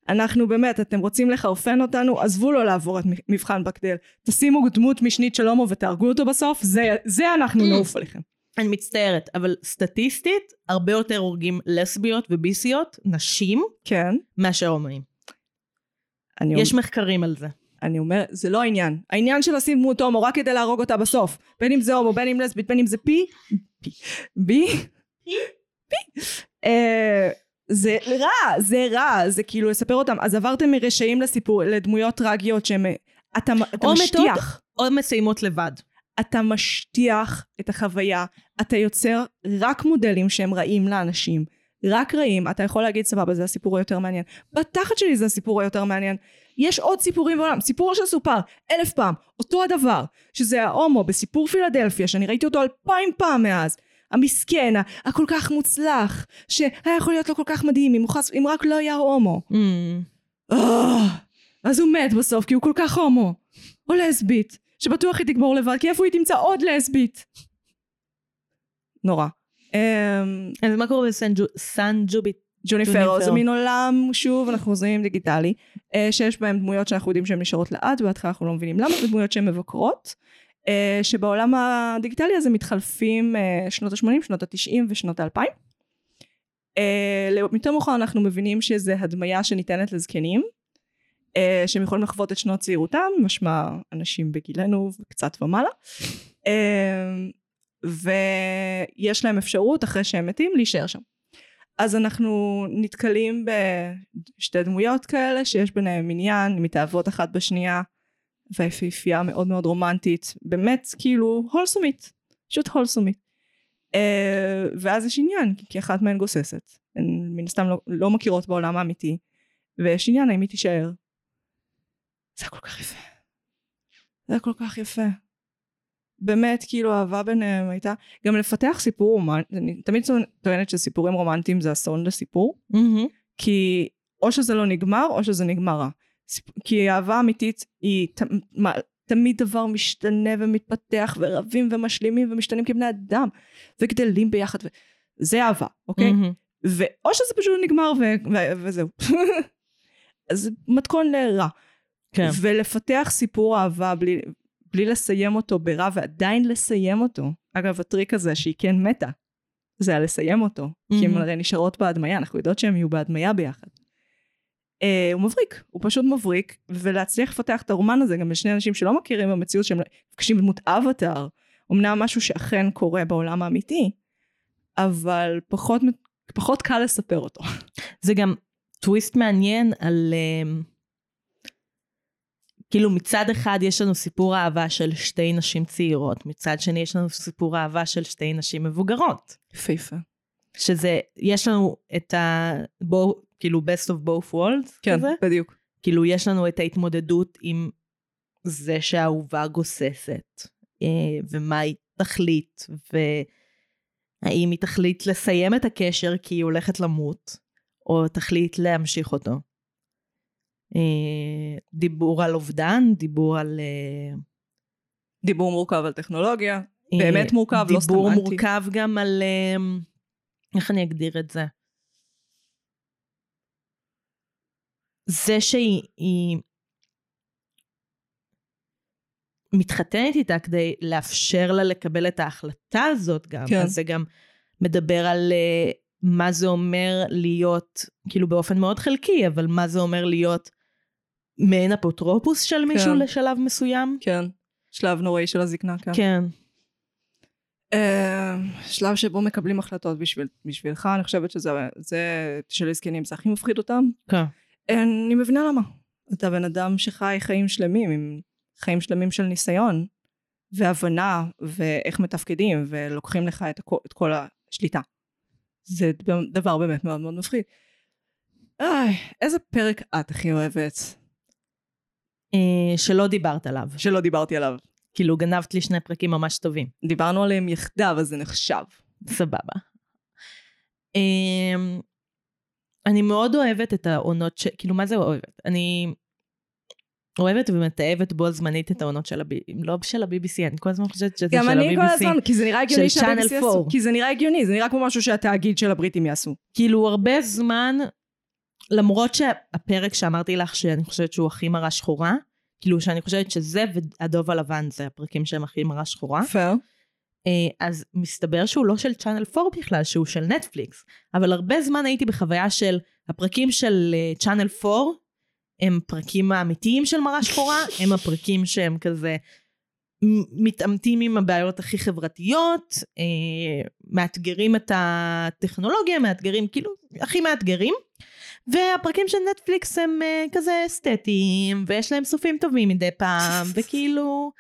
Speaker 1: אנחנו באמת, אתם רוצים לחרפן אותנו, עזבו לו לעבור את מבחן בקדל. תשימו דמות משנית של הומו ותהרגו אותו בסוף, זה, זה אנחנו נעוף עליכם.
Speaker 2: אני מצטערת, אבל סטטיסטית, הרבה יותר הורגים לסביות וביסיות, נשים,
Speaker 1: כן.
Speaker 2: מאשר הומואים. יש מחקרים על זה.
Speaker 1: אני אומר, זה לא העניין. העניין של לשים דמות הומו רק כדי להרוג אותה בסוף. בין אם זה הומו, בין אם לסבית, בין אם זה פי, פי, בי, פי. זה רע, זה רע, זה כאילו לספר אותם. אז עברתם מרשעים לסיפור, לדמויות טרגיות שהם... אתה, אתה
Speaker 2: או
Speaker 1: משטיח.
Speaker 2: מתות, או מסיימות לבד.
Speaker 1: אתה משטיח את החוויה, אתה יוצר רק מודלים שהם רעים לאנשים, רק רעים, אתה יכול להגיד סבבה זה הסיפור היותר מעניין, בתחת שלי זה הסיפור היותר מעניין, יש עוד סיפורים בעולם, סיפור שסופר אלף פעם, אותו הדבר, שזה ההומו בסיפור פילדלפיה, שאני ראיתי אותו אלפיים פעם מאז, המסכן, הכל כך מוצלח, שהיה יכול להיות לו כל כך מדהים אם, חס, אם רק לא היה הומו.
Speaker 2: Mm.
Speaker 1: אה, אז הוא מת בסוף כי הוא כל כך הומו. או לסבית, שבטוח היא תגמור לבד, כי איפה היא תמצא עוד לסבית? נורא. אמ,
Speaker 2: אז מה קורה בסן ג'וביט?
Speaker 1: ג'וניפרו. זה מין עולם, שוב אנחנו חוזרים דיגיטלי, אה, שיש בהם דמויות שאנחנו יודעים שהן נשארות לעד, בהתחלה אנחנו לא מבינים למה, זה דמויות שהן מבקרות, שבעולם הדיגיטלי הזה מתחלפים אה, שנות ה-80, שנות ה-90 ושנות ה-2000. יותר מאוחר אנחנו מבינים שזה הדמיה שניתנת לזקנים, אה, שהם יכולים לחוות את שנות צעירותם, משמע אנשים בגילנו וקצת ומעלה. אה, ויש להם אפשרות אחרי שהם מתים להישאר שם. אז אנחנו נתקלים בשתי דמויות כאלה שיש ביניהם עניין, מתאהבות אחת בשנייה, והיפהפייה מאוד מאוד רומנטית, באמת כאילו הולסומית, פשוט הולסומית. Uh, ואז יש עניין, כי אחת מהן גוססת, הן מן הסתם לא, לא מכירות בעולם האמיתי, ויש עניין האם היא תישאר. זה כל כך יפה. זה כל כך יפה. באמת, כאילו, אהבה ביניהם הייתה... גם לפתח סיפור רומנטי, אני תמיד טוענת שסיפורים רומנטיים זה אסון לסיפור, כי או שזה לא נגמר, או שזה נגמר רע. כי אהבה אמיתית היא ת... מה, תמיד דבר משתנה ומתפתח, ורבים ומשלימים ומשתנים כבני אדם, וגדלים ביחד, ו... זה אהבה, אוקיי? ואו שזה פשוט נגמר ו... ו... וזהו. אז מתכון לרע.
Speaker 2: כן.
Speaker 1: ולפתח סיפור אהבה בלי, בלי לסיים אותו ברע ועדיין לסיים אותו. אגב, הטריק הזה שהיא כן מתה, זה היה לסיים אותו. כי הן. הרי נשארות בהדמיה, אנחנו יודעות שהן יהיו בהדמיה ביחד. Uh, הוא מבריק, הוא פשוט מבריק, ולהצליח לפתח את הרומן הזה גם לשני אנשים שלא מכירים במציאות שהם נפגשים בדמות אבטאר, אמנם משהו שאכן קורה בעולם האמיתי, אבל פחות, פחות קל לספר אותו.
Speaker 2: זה גם טוויסט מעניין על... אמ, כאילו מצד אחד יש לנו סיפור אהבה של שתי נשים צעירות, מצד שני יש לנו סיפור אהבה של שתי נשים מבוגרות.
Speaker 1: יפהפה.
Speaker 2: שזה, יש לנו את ה... בו, כאילו best of both worlds
Speaker 1: כן,
Speaker 2: כזה.
Speaker 1: בדיוק.
Speaker 2: כאילו יש לנו את ההתמודדות עם זה שהאהובה גוססת, אה, ומה היא תחליט, והאם היא תחליט לסיים את הקשר כי היא הולכת למות, או תחליט להמשיך אותו. אה, דיבור על אובדן, דיבור על... אה,
Speaker 1: דיבור מורכב על טכנולוגיה, באמת מורכב, לא סתם
Speaker 2: דיבור. מורכב גם על... איך אני אגדיר את זה? זה שהיא היא מתחתנת איתה כדי לאפשר לה לקבל את ההחלטה הזאת גם,
Speaker 1: כן.
Speaker 2: אז זה גם מדבר על אה, מה זה אומר להיות, כאילו באופן מאוד חלקי, אבל מה זה אומר להיות מעין אפוטרופוס של מישהו
Speaker 1: כן.
Speaker 2: לשלב מסוים.
Speaker 1: כן, שלב נוראי של הזקנה כאן.
Speaker 2: כן.
Speaker 1: אה, שלב שבו מקבלים החלטות בשביל, בשבילך, אני חושבת שזה, זה, של זקנים, זה הכי מפחיד אותם.
Speaker 2: כן.
Speaker 1: אני מבינה למה. אתה בן אדם שחי חיים שלמים, עם חיים שלמים של ניסיון, והבנה, ואיך מתפקדים, ולוקחים לך את, הכ, את כל השליטה. זה דבר באמת מאוד מאוד מפחיד. איי, איזה פרק את הכי אוהבת?
Speaker 2: אה, שלא דיברת עליו.
Speaker 1: שלא דיברתי עליו.
Speaker 2: כאילו, גנבת לי שני פרקים ממש טובים.
Speaker 1: דיברנו עליהם יחדיו, אז זה נחשב.
Speaker 2: סבבה. אמ, אני מאוד אוהבת את העונות ש... כאילו, מה זה אוהבת? אני אוהבת ומתעבת בו זמנית את העונות של הבי... לא של ה-BBC, אני כל הזמן חושבת שזה של ה-BBC.
Speaker 1: גם אני כל הזמן, כי זה נראה הגיוני
Speaker 2: של Channel
Speaker 1: יעשו.
Speaker 2: 4.
Speaker 1: כי זה נראה הגיוני, זה נראה כמו משהו שהתאגיד של הבריטים יעשו.
Speaker 2: כאילו, הרבה זמן, למרות שהפרק שאמרתי לך שאני חושבת שהוא הכי מראה שחורה, כאילו שאני חושבת שזה והדוב הלבן זה הפרקים שהם הכי מראה שחורה,
Speaker 1: פייר.
Speaker 2: אה, אז מסתבר שהוא לא של צ'אנל 4 בכלל, שהוא של נטפליקס. אבל הרבה זמן הייתי בחוויה של הפרקים של צ'אנל 4, הם פרקים האמיתיים של מראה שחורה, הם הפרקים שהם כזה מתעמתים עם הבעיות הכי חברתיות, אה, מאתגרים את הטכנולוגיה, מאתגרים, כאילו, הכי מאתגרים. והפרקים של נטפליקס הם אה, כזה אסתטיים, ויש להם סופים טובים מדי פעם, וכאילו,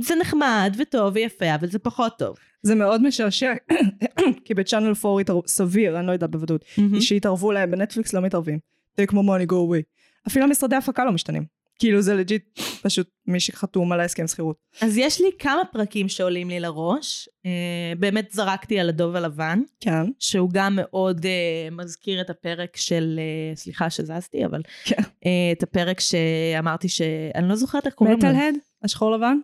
Speaker 2: זה נחמד וטוב ויפה, אבל זה פחות טוב.
Speaker 1: זה מאוד משעשע, כי ב Channel 4 התערב... סביר, אני לא יודעת בוודאות, שהתערבו להם, בנטפליקס לא מתערבים. take more money go away. אפילו המשרדי הפקה לא משתנים. כאילו זה legit פשוט מי שחתום על ההסכם שכירות.
Speaker 2: אז יש לי כמה פרקים שעולים לי לראש. אה, באמת זרקתי על הדוב הלבן,
Speaker 1: כן.
Speaker 2: שהוא גם מאוד אה, מזכיר את הפרק של, אה, סליחה שזזתי, אבל
Speaker 1: כן.
Speaker 2: אה, את הפרק שאמרתי ש... אני לא זוכרת איך קוראים לו.
Speaker 1: מטל הד? השחור לבן?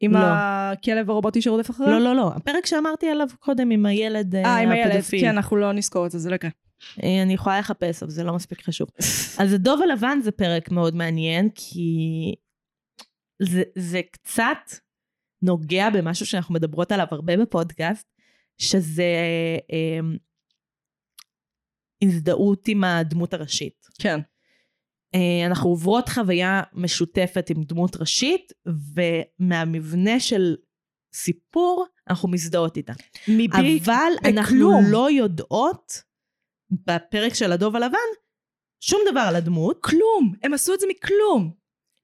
Speaker 1: עם
Speaker 2: לא.
Speaker 1: הכלב הרובוטי שרודף אחריו?
Speaker 2: לא, לא, לא. הפרק שאמרתי עליו קודם עם הילד אה,
Speaker 1: אה, עם הילד. כן, אנחנו לא נזכור את זה, זה לא יקרה.
Speaker 2: אה, אני יכולה לחפש, אבל זה לא מספיק חשוב. אז הדוב הלבן זה פרק מאוד מעניין, כי זה, זה קצת נוגע במשהו שאנחנו מדברות עליו הרבה בפודקאסט, שזה אה, הזדהות עם הדמות הראשית.
Speaker 1: כן.
Speaker 2: אה, אנחנו עוברות חוויה משותפת עם דמות ראשית, ומהמבנה של סיפור, אנחנו מזדהות איתה.
Speaker 1: מבלי
Speaker 2: אבל אנחנו
Speaker 1: בכלום.
Speaker 2: לא יודעות, בפרק של הדוב הלבן, שום דבר על הדמות.
Speaker 1: כלום, הם עשו את זה מכלום.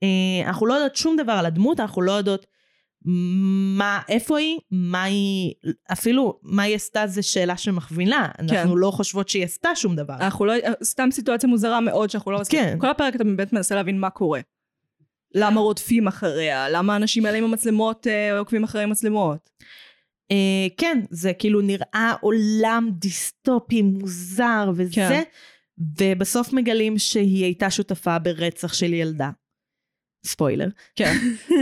Speaker 2: אה, אנחנו לא יודעות שום דבר על הדמות, אנחנו לא יודעות מה, איפה היא, מה היא, אפילו מה היא עשתה זה שאלה שמכווינה. אנחנו לא חושבות שהיא עשתה שום דבר.
Speaker 1: אנחנו לא, סתם סיטואציה מוזרה מאוד שאנחנו לא מסכימים.
Speaker 2: כן.
Speaker 1: כל הפרק אתה באמת מנסה להבין מה קורה. למה רודפים אחריה? למה האנשים האלה עם המצלמות אה, עוקבים אחרי המצלמות?
Speaker 2: אה, כן, זה כאילו נראה עולם דיסטופי מוזר וזה,
Speaker 1: כן.
Speaker 2: ובסוף מגלים שהיא הייתה שותפה ברצח של ילדה. ספוילר.
Speaker 1: כן.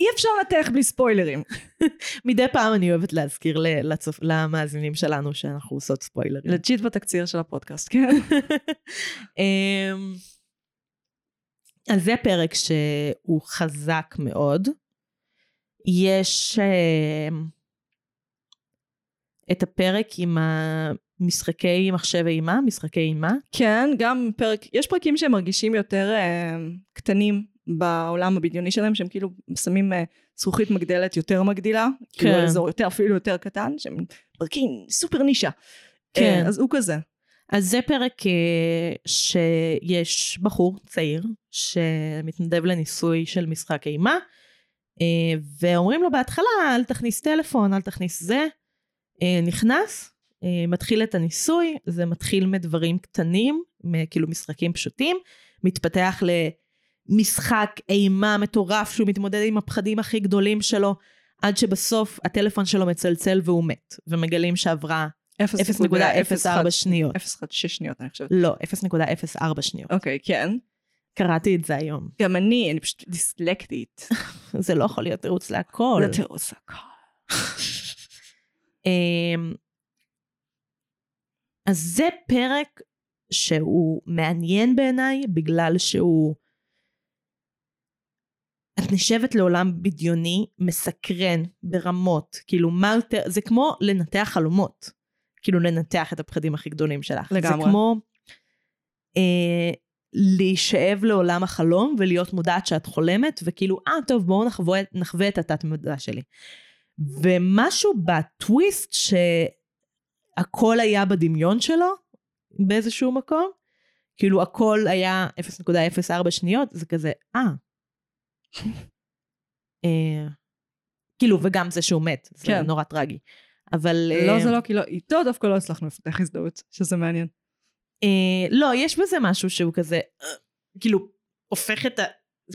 Speaker 1: אי אפשר לנתח בלי ספוילרים.
Speaker 2: מדי פעם אני אוהבת להזכיר לצופ... למאזינים שלנו שאנחנו עושות ספוילרים.
Speaker 1: legit בתקציר של הפודקאסט, כן.
Speaker 2: אמ, אז זה פרק שהוא חזק מאוד. יש אמ, את הפרק עם המשחקי מחשב אימה, משחקי אימה.
Speaker 1: כן, גם פרק, יש פרקים שהם מרגישים יותר אה, קטנים בעולם הבדיוני שלהם, שהם כאילו שמים אה, זכוכית מגדלת יותר מגדילה, כאילו
Speaker 2: כן.
Speaker 1: אזור יותר, אפילו יותר קטן, שהם פרקים סופר נישה.
Speaker 2: כן.
Speaker 1: אה, אז הוא כזה.
Speaker 2: אז זה פרק אה, שיש בחור צעיר שמתנדב לניסוי של משחק אימה, ואומרים לו בהתחלה, אל תכניס טלפון, אל תכניס זה. נכנס, מתחיל את הניסוי, זה מתחיל מדברים קטנים, כאילו משחקים פשוטים, מתפתח למשחק אימה מטורף שהוא מתמודד עם הפחדים הכי גדולים שלו, עד שבסוף הטלפון שלו מצלצל והוא מת, ומגלים שעברה 0.04 שניות.
Speaker 1: 0.6 שניות, אני חושבת.
Speaker 2: לא, 0.04 שניות.
Speaker 1: אוקיי, כן.
Speaker 2: קראתי את זה היום.
Speaker 1: גם אני, אני פשוט דיסלקטית.
Speaker 2: זה לא יכול להיות תירוץ להכל.
Speaker 1: זה תירוץ הכל.
Speaker 2: אמ, אז זה פרק שהוא מעניין בעיניי בגלל שהוא... את נשבת לעולם בדיוני, מסקרן ברמות, כאילו מה יותר, זה כמו לנתח חלומות, כאילו לנתח את הפחדים הכי גדולים שלך.
Speaker 1: לגמרי.
Speaker 2: זה כמו אה, להישאב לעולם החלום ולהיות מודעת שאת חולמת, וכאילו, אה, טוב, בואו נחווה, נחווה את התת מודע שלי. ומשהו בטוויסט שהכל היה בדמיון שלו באיזשהו מקום, כאילו הכל היה 0.04 שניות, זה כזה, אה. אה, כאילו, וגם זה שהוא מת, זה
Speaker 1: כן.
Speaker 2: נורא טרגי. אבל...
Speaker 1: לא,
Speaker 2: אה,
Speaker 1: זה לא, כי לא, איתו דווקא לא הצלחנו לפתח הזדהות, שזה מעניין.
Speaker 2: אה, לא, יש בזה משהו שהוא כזה, אה, כאילו, הופך את, ה,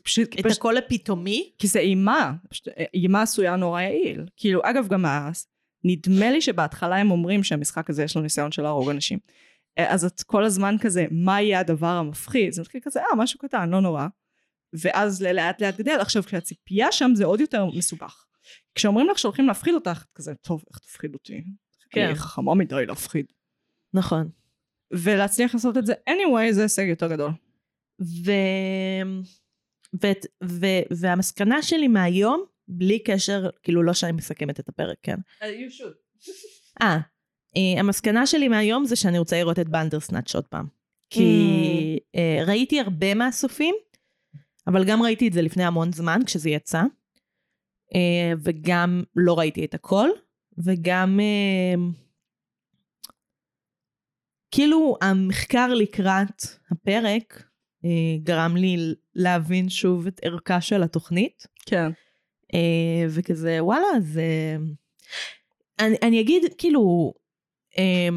Speaker 1: פשוט,
Speaker 2: את
Speaker 1: פשוט
Speaker 2: הכל לפתאומי.
Speaker 1: כי זה אימה, פשוט, אה, אימה עשויה נורא יעיל. כאילו, אגב, גם אז, נדמה לי שבהתחלה הם אומרים שהמשחק הזה יש לו ניסיון של להרוג אנשים. אה, אז את כל הזמן כזה, מה יהיה הדבר המפחיד? זה מתחיל כזה, אה, משהו קטן, לא נורא. ואז לאט לאט גדל. עכשיו, כשהציפייה שם זה עוד יותר מסובך. כשאומרים לך שהולכים להפחיד אותך, את כזה, טוב, איך תפחיד אותי?
Speaker 2: כן.
Speaker 1: אני חכמה מדי להפחיד. נכון. ולהצליח לעשות את זה anyway זה הישג יותר גדול.
Speaker 2: ו... ו... ו... והמסקנה שלי מהיום, בלי קשר, כאילו לא שאני מסכמת את הפרק, כן?
Speaker 1: you should.
Speaker 2: אה, אה, המסקנה שלי מהיום זה שאני רוצה לראות את בנדרסנאץ' עוד פעם. כי
Speaker 1: Mm.
Speaker 2: אה, ראיתי הרבה מהסופים, אבל גם ראיתי את זה לפני המון זמן כשזה יצא, אה, וגם לא ראיתי את הכל, וגם אה, כאילו המחקר לקראת הפרק אה, גרם לי להבין שוב את ערכה של התוכנית.
Speaker 1: כן.
Speaker 2: אה, וכזה וואלה זה אני, אני אגיד כאילו אה,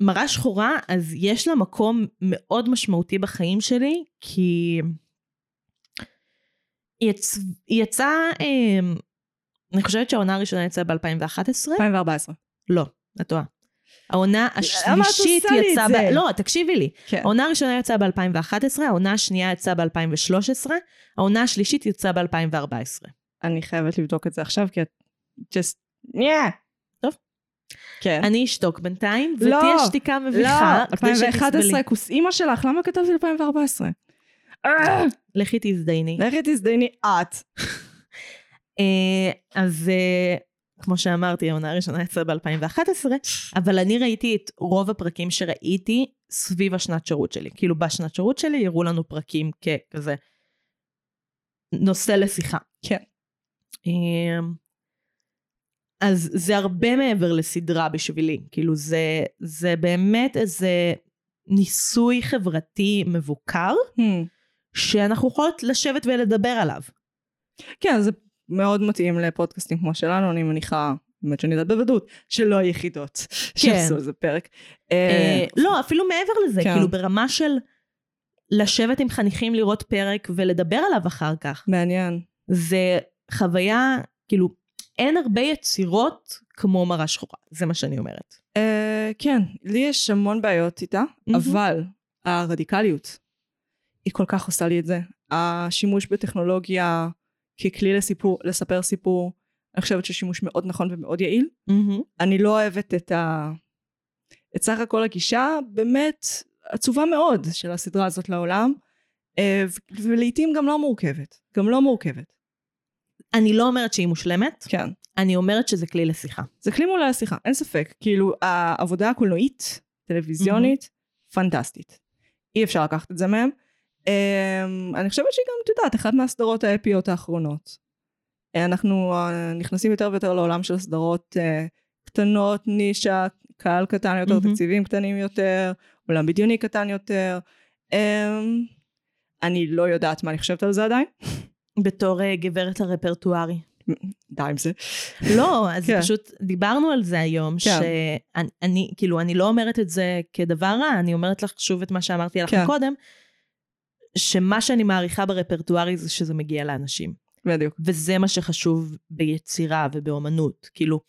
Speaker 2: מראה שחורה אז יש לה מקום מאוד משמעותי בחיים שלי כי יצ... יצאה אה, אני חושבת שהעונה הראשונה יצאה ב-2011
Speaker 1: 2014.
Speaker 2: לא את טועה העונה
Speaker 1: את
Speaker 2: השלישית יצאה? ב... לא תקשיבי לי
Speaker 1: כן.
Speaker 2: העונה הראשונה יצאה ב-2011 העונה השנייה יצאה ב-2013 העונה השלישית יצאה ב-2014
Speaker 1: אני חייבת לבדוק את זה עכשיו, כי את just... yeah.
Speaker 2: טוב.
Speaker 1: כן.
Speaker 2: אני אשתוק בינתיים,
Speaker 1: לא,
Speaker 2: ותהיה שתיקה מביכה.
Speaker 1: לא,
Speaker 2: כדי שתסבלי.
Speaker 1: 2011, כוס אימא שלך, למה כתבתי 2014?
Speaker 2: לכי תזדייני.
Speaker 1: לכי תזדייני את.
Speaker 2: אה, אז אה, כמו שאמרתי, העונה הראשונה יצאה ב-2011, אבל אני ראיתי את רוב הפרקים שראיתי סביב השנת שירות שלי. כאילו בשנת שירות שלי הראו לנו פרקים ככזה נושא לשיחה.
Speaker 1: כן.
Speaker 2: אה, אז זה הרבה מעבר לסדרה בשבילי. כאילו זה, זה באמת איזה ניסוי חברתי מבוקר,
Speaker 1: Hmm.
Speaker 2: שאנחנו יכולות לשבת ולדבר עליו.
Speaker 1: כן, זה מאוד מתאים לפודקאסטים כמו שלנו, אני מניחה, באמת שאני יודעת בוודאות, שלא היחידות שעשו איזה פרק.
Speaker 2: אה,
Speaker 1: אה,
Speaker 2: לא, אפילו מעבר לזה,
Speaker 1: כן.
Speaker 2: כאילו ברמה של לשבת עם חניכים לראות פרק ולדבר עליו אחר כך.
Speaker 1: מעניין.
Speaker 2: זה חוויה, כאילו, אין הרבה יצירות כמו מראה שחורה, זה מה שאני אומרת.
Speaker 1: אה, כן, לי יש המון בעיות איתה. אבל הרדיקליות, היא כל כך עושה לי את זה. השימוש בטכנולוגיה ככלי לסיפור, לספר סיפור, אני חושבת ששימוש מאוד נכון ומאוד יעיל. אני לא אוהבת את ה... את סך הכל הגישה באמת עצובה מאוד של הסדרה הזאת לעולם, אה, ולעיתים גם לא מורכבת. גם לא מורכבת.
Speaker 2: אני לא אומרת שהיא מושלמת,
Speaker 1: כן.
Speaker 2: אני אומרת שזה כלי לשיחה.
Speaker 1: זה כלי מול השיחה, אין ספק. כאילו, העבודה הקולנועית, טלוויזיונית, פנטסטית. אי אפשר לקחת את זה מהם. Um, אני חושבת שהיא גם, את יודעת, אחת מהסדרות האפיות האחרונות. אה, אנחנו uh, נכנסים יותר ויותר לעולם של סדרות uh, קטנות, נישה, קהל קטן יותר,
Speaker 2: מהמם.
Speaker 1: תקציבים קטנים יותר, עולם בדיוני קטן יותר. Um, אני לא יודעת מה אני חושבת על זה עדיין.
Speaker 2: בתור אה, גברת הרפרטוארי.
Speaker 1: די עם זה.
Speaker 2: לא, אז
Speaker 1: כן.
Speaker 2: פשוט דיברנו על זה היום,
Speaker 1: כן.
Speaker 2: שאני, אני, כאילו, אני לא אומרת את זה כדבר רע, אני אומרת לך שוב את מה שאמרתי לך
Speaker 1: כן.
Speaker 2: קודם, שמה שאני מעריכה ברפרטוארי זה שזה מגיע לאנשים.
Speaker 1: בדיוק.
Speaker 2: וזה מה שחשוב ביצירה ובאומנות. כאילו,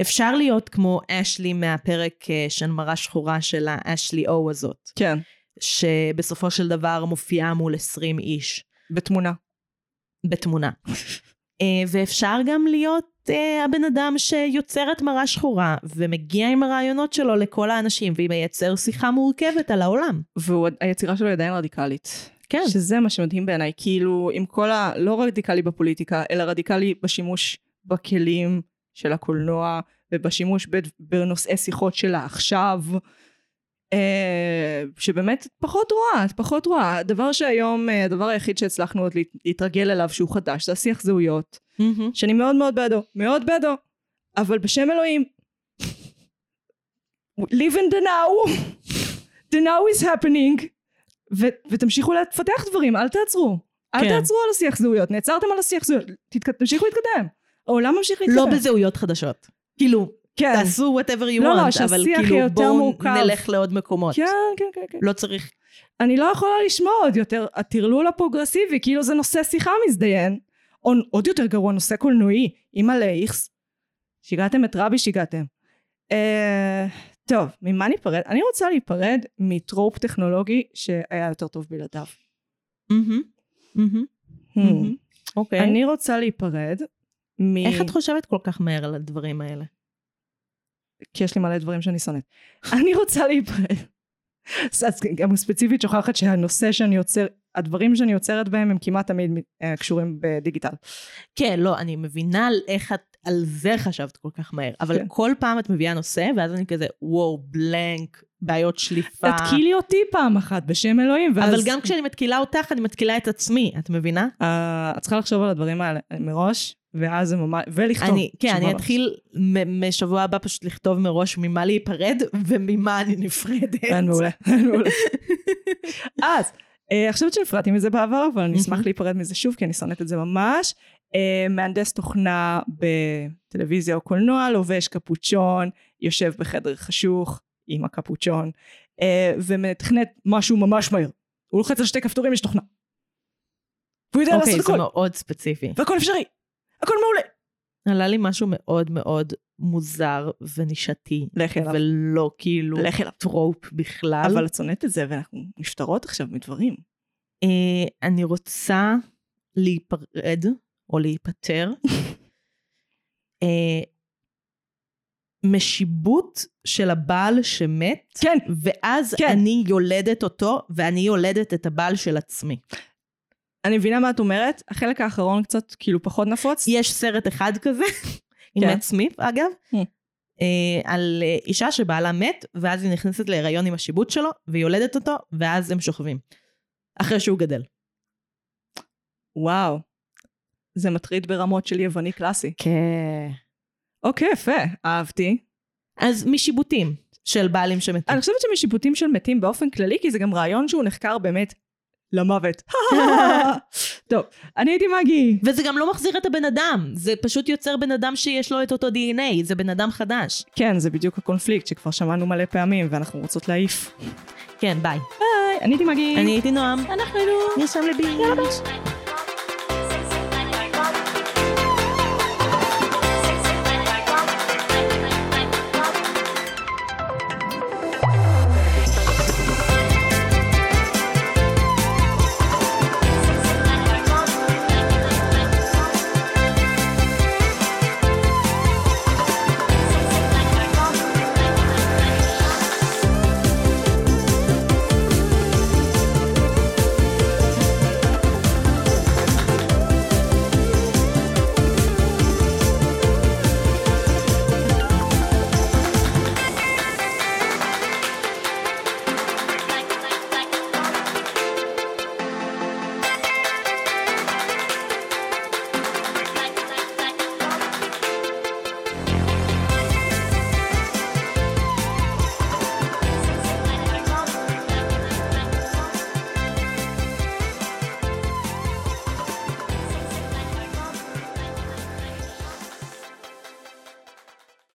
Speaker 2: אפשר להיות כמו אשלי מהפרק אה, של מראה שחורה של האשלי או הזאת,
Speaker 1: כן,
Speaker 2: שבסופו של דבר מופיעה מול 20 איש
Speaker 1: בתמונה.
Speaker 2: בתמונה. אה, ואפשר גם להיות אה, הבן אדם שיוצר את מראה שחורה ומגיע עם הרעיונות שלו לכל האנשים ומייצר שיחה מורכבת על העולם.
Speaker 1: והיצירה שלו היא עדיין רדיקלית.
Speaker 2: כן.
Speaker 1: שזה מה שמדהים בעיניי, כאילו עם כל ה... לא רדיקלי בפוליטיקה, אלא רדיקלי בשימוש בכלים של הקולנוע ובשימוש ב... בנושאי שיחות שלה עכשיו, אה, שבאמת פחות רואה, את פחות רואה. הדבר שהיום, אה, הדבר היחיד שהצלחנו עוד להת- להתרגל אליו שהוא חדש, זה השיח זהויות, שאני מאוד מאוד בעדו, מאוד בעדו. אבל בשם אלוהים, live in the now, the now is happening, ו- ותמשיכו לפתח דברים, אל תעצרו. אל
Speaker 2: כן.
Speaker 1: תעצרו על השיח זהויות, נעצרתם על השיח זהויות, תתק... תמשיכו להתקדם. העולם ממשיך להתקדם.
Speaker 2: לא בזהויות חדשות. כאילו,
Speaker 1: כן.
Speaker 2: תעשו whatever you
Speaker 1: לא, לא,
Speaker 2: want, אבל
Speaker 1: שהשיח יהיה
Speaker 2: כאילו בואו
Speaker 1: מורכב.
Speaker 2: נלך לעוד מקומות.
Speaker 1: כן, כן, כן, כן.
Speaker 2: לא צריך...
Speaker 1: אני לא יכולה לשמוע עוד יותר, הטרלול הפרוגרסיבי, כאילו זה נושא שיחה מזדיין, או עוד יותר גרוע, נושא קולנועי, אימא לאיכס. שיגעתם את רבי, שיגעתם. אה, טוב, ממה ניפרד? אני רוצה להיפרד מטרופ טכנולוגי שהיה יותר טוב בלעדיו.
Speaker 2: אוקיי.
Speaker 1: אני רוצה להיפרד מ...
Speaker 2: איך את חושבת כל כך מהר על הדברים האלה?
Speaker 1: כי יש לי מלא דברים שאני שונאת. אני רוצה להיפרד. אז גם ספציפית שוכחת שהנושא שאני יוצר, הדברים שאני יוצרת בהם הם כמעט תמיד אה, קשורים בדיגיטל.
Speaker 2: כן, לא, אני מבינה איך את על זה חשבת כל כך מהר, אבל
Speaker 1: כן.
Speaker 2: כל פעם את מביאה נושא, ואז אני כזה, וואו, בלנק, בעיות שליפה.
Speaker 1: תתקילי אותי פעם אחת בשם אלוהים, ואז...
Speaker 2: אבל גם כשאני מתקילה אותך, אני מתקילה את עצמי, את מבינה?
Speaker 1: אה, את צריכה לחשוב על הדברים האלה מראש, ואז זה ממש... ולכתוב.
Speaker 2: אני, כן, אני. אתחיל מ- משבוע הבא פשוט לכתוב מראש ממה להיפרד וממה אני נפרדת.
Speaker 1: אין מעולה, אין מעולה. אז, אה, אני חושבת שנפרדתי מזה בעבר, אבל אני אשמח. להיפרד מזה שוב, כי אני שונאת את זה ממש. אה, מהנדס תוכנה בטלוויזיה או קולנוע, לובש קפוצ'ון, יושב בחדר חשוך עם הקפוצ'ון, אה, ומתכנת משהו ממש מהר. הוא לוחץ על שתי כפתורים, יש תוכנה. והוא יודע
Speaker 2: אוקיי,
Speaker 1: לעשות
Speaker 2: זה
Speaker 1: הכל,
Speaker 2: מאוד ספציפי.
Speaker 1: והכל אפשרי. הכל מעולה.
Speaker 2: עלה לי משהו מאוד מאוד מוזר ונישתי,
Speaker 1: לכי אליו.
Speaker 2: ולא כאילו
Speaker 1: לכי אליו.
Speaker 2: טרופ בכלל.
Speaker 1: אבל את שונאת את זה, ואנחנו נפטרות עכשיו מדברים.
Speaker 2: אה, אני רוצה להיפרד, או להיפטר, אה, משיבוט של הבעל שמת,
Speaker 1: כן,
Speaker 2: ואז
Speaker 1: כן.
Speaker 2: אני יולדת אותו, ואני יולדת את הבעל של עצמי.
Speaker 1: אני מבינה מה את אומרת, החלק האחרון קצת כאילו פחות נפוץ.
Speaker 2: יש סרט אחד כזה, עם
Speaker 1: כן.
Speaker 2: מאט סמית אגב,
Speaker 1: Hmm.
Speaker 2: אה, על אה, אישה שבעלה מת, ואז היא נכנסת להיריון עם השיבוט שלו, והיא יולדת אותו, ואז הם שוכבים. אחרי שהוא גדל.
Speaker 1: וואו. זה מטריד ברמות של יווני קלאסי.
Speaker 2: כן.
Speaker 1: אוקיי, יפה, אהבתי.
Speaker 2: אז משיבוטים של בעלים שמתים.
Speaker 1: אני חושבת שמשיפוטים של מתים באופן כללי, כי זה גם רעיון שהוא נחקר באמת למוות. טוב, אני הייתי מגי.
Speaker 2: וזה גם לא מחזיר את הבן אדם, זה פשוט יוצר בן אדם שיש לו את אותו DNA, זה בן אדם חדש.
Speaker 1: כן, זה בדיוק הקונפליקט שכבר שמענו מלא פעמים, ואנחנו רוצות להעיף.
Speaker 2: כן, ביי.
Speaker 1: ביי, אני הייתי מגי.
Speaker 2: אני הייתי נועם.
Speaker 1: אנחנו היינו.
Speaker 2: נרשם לבי.
Speaker 1: יאללה ביי.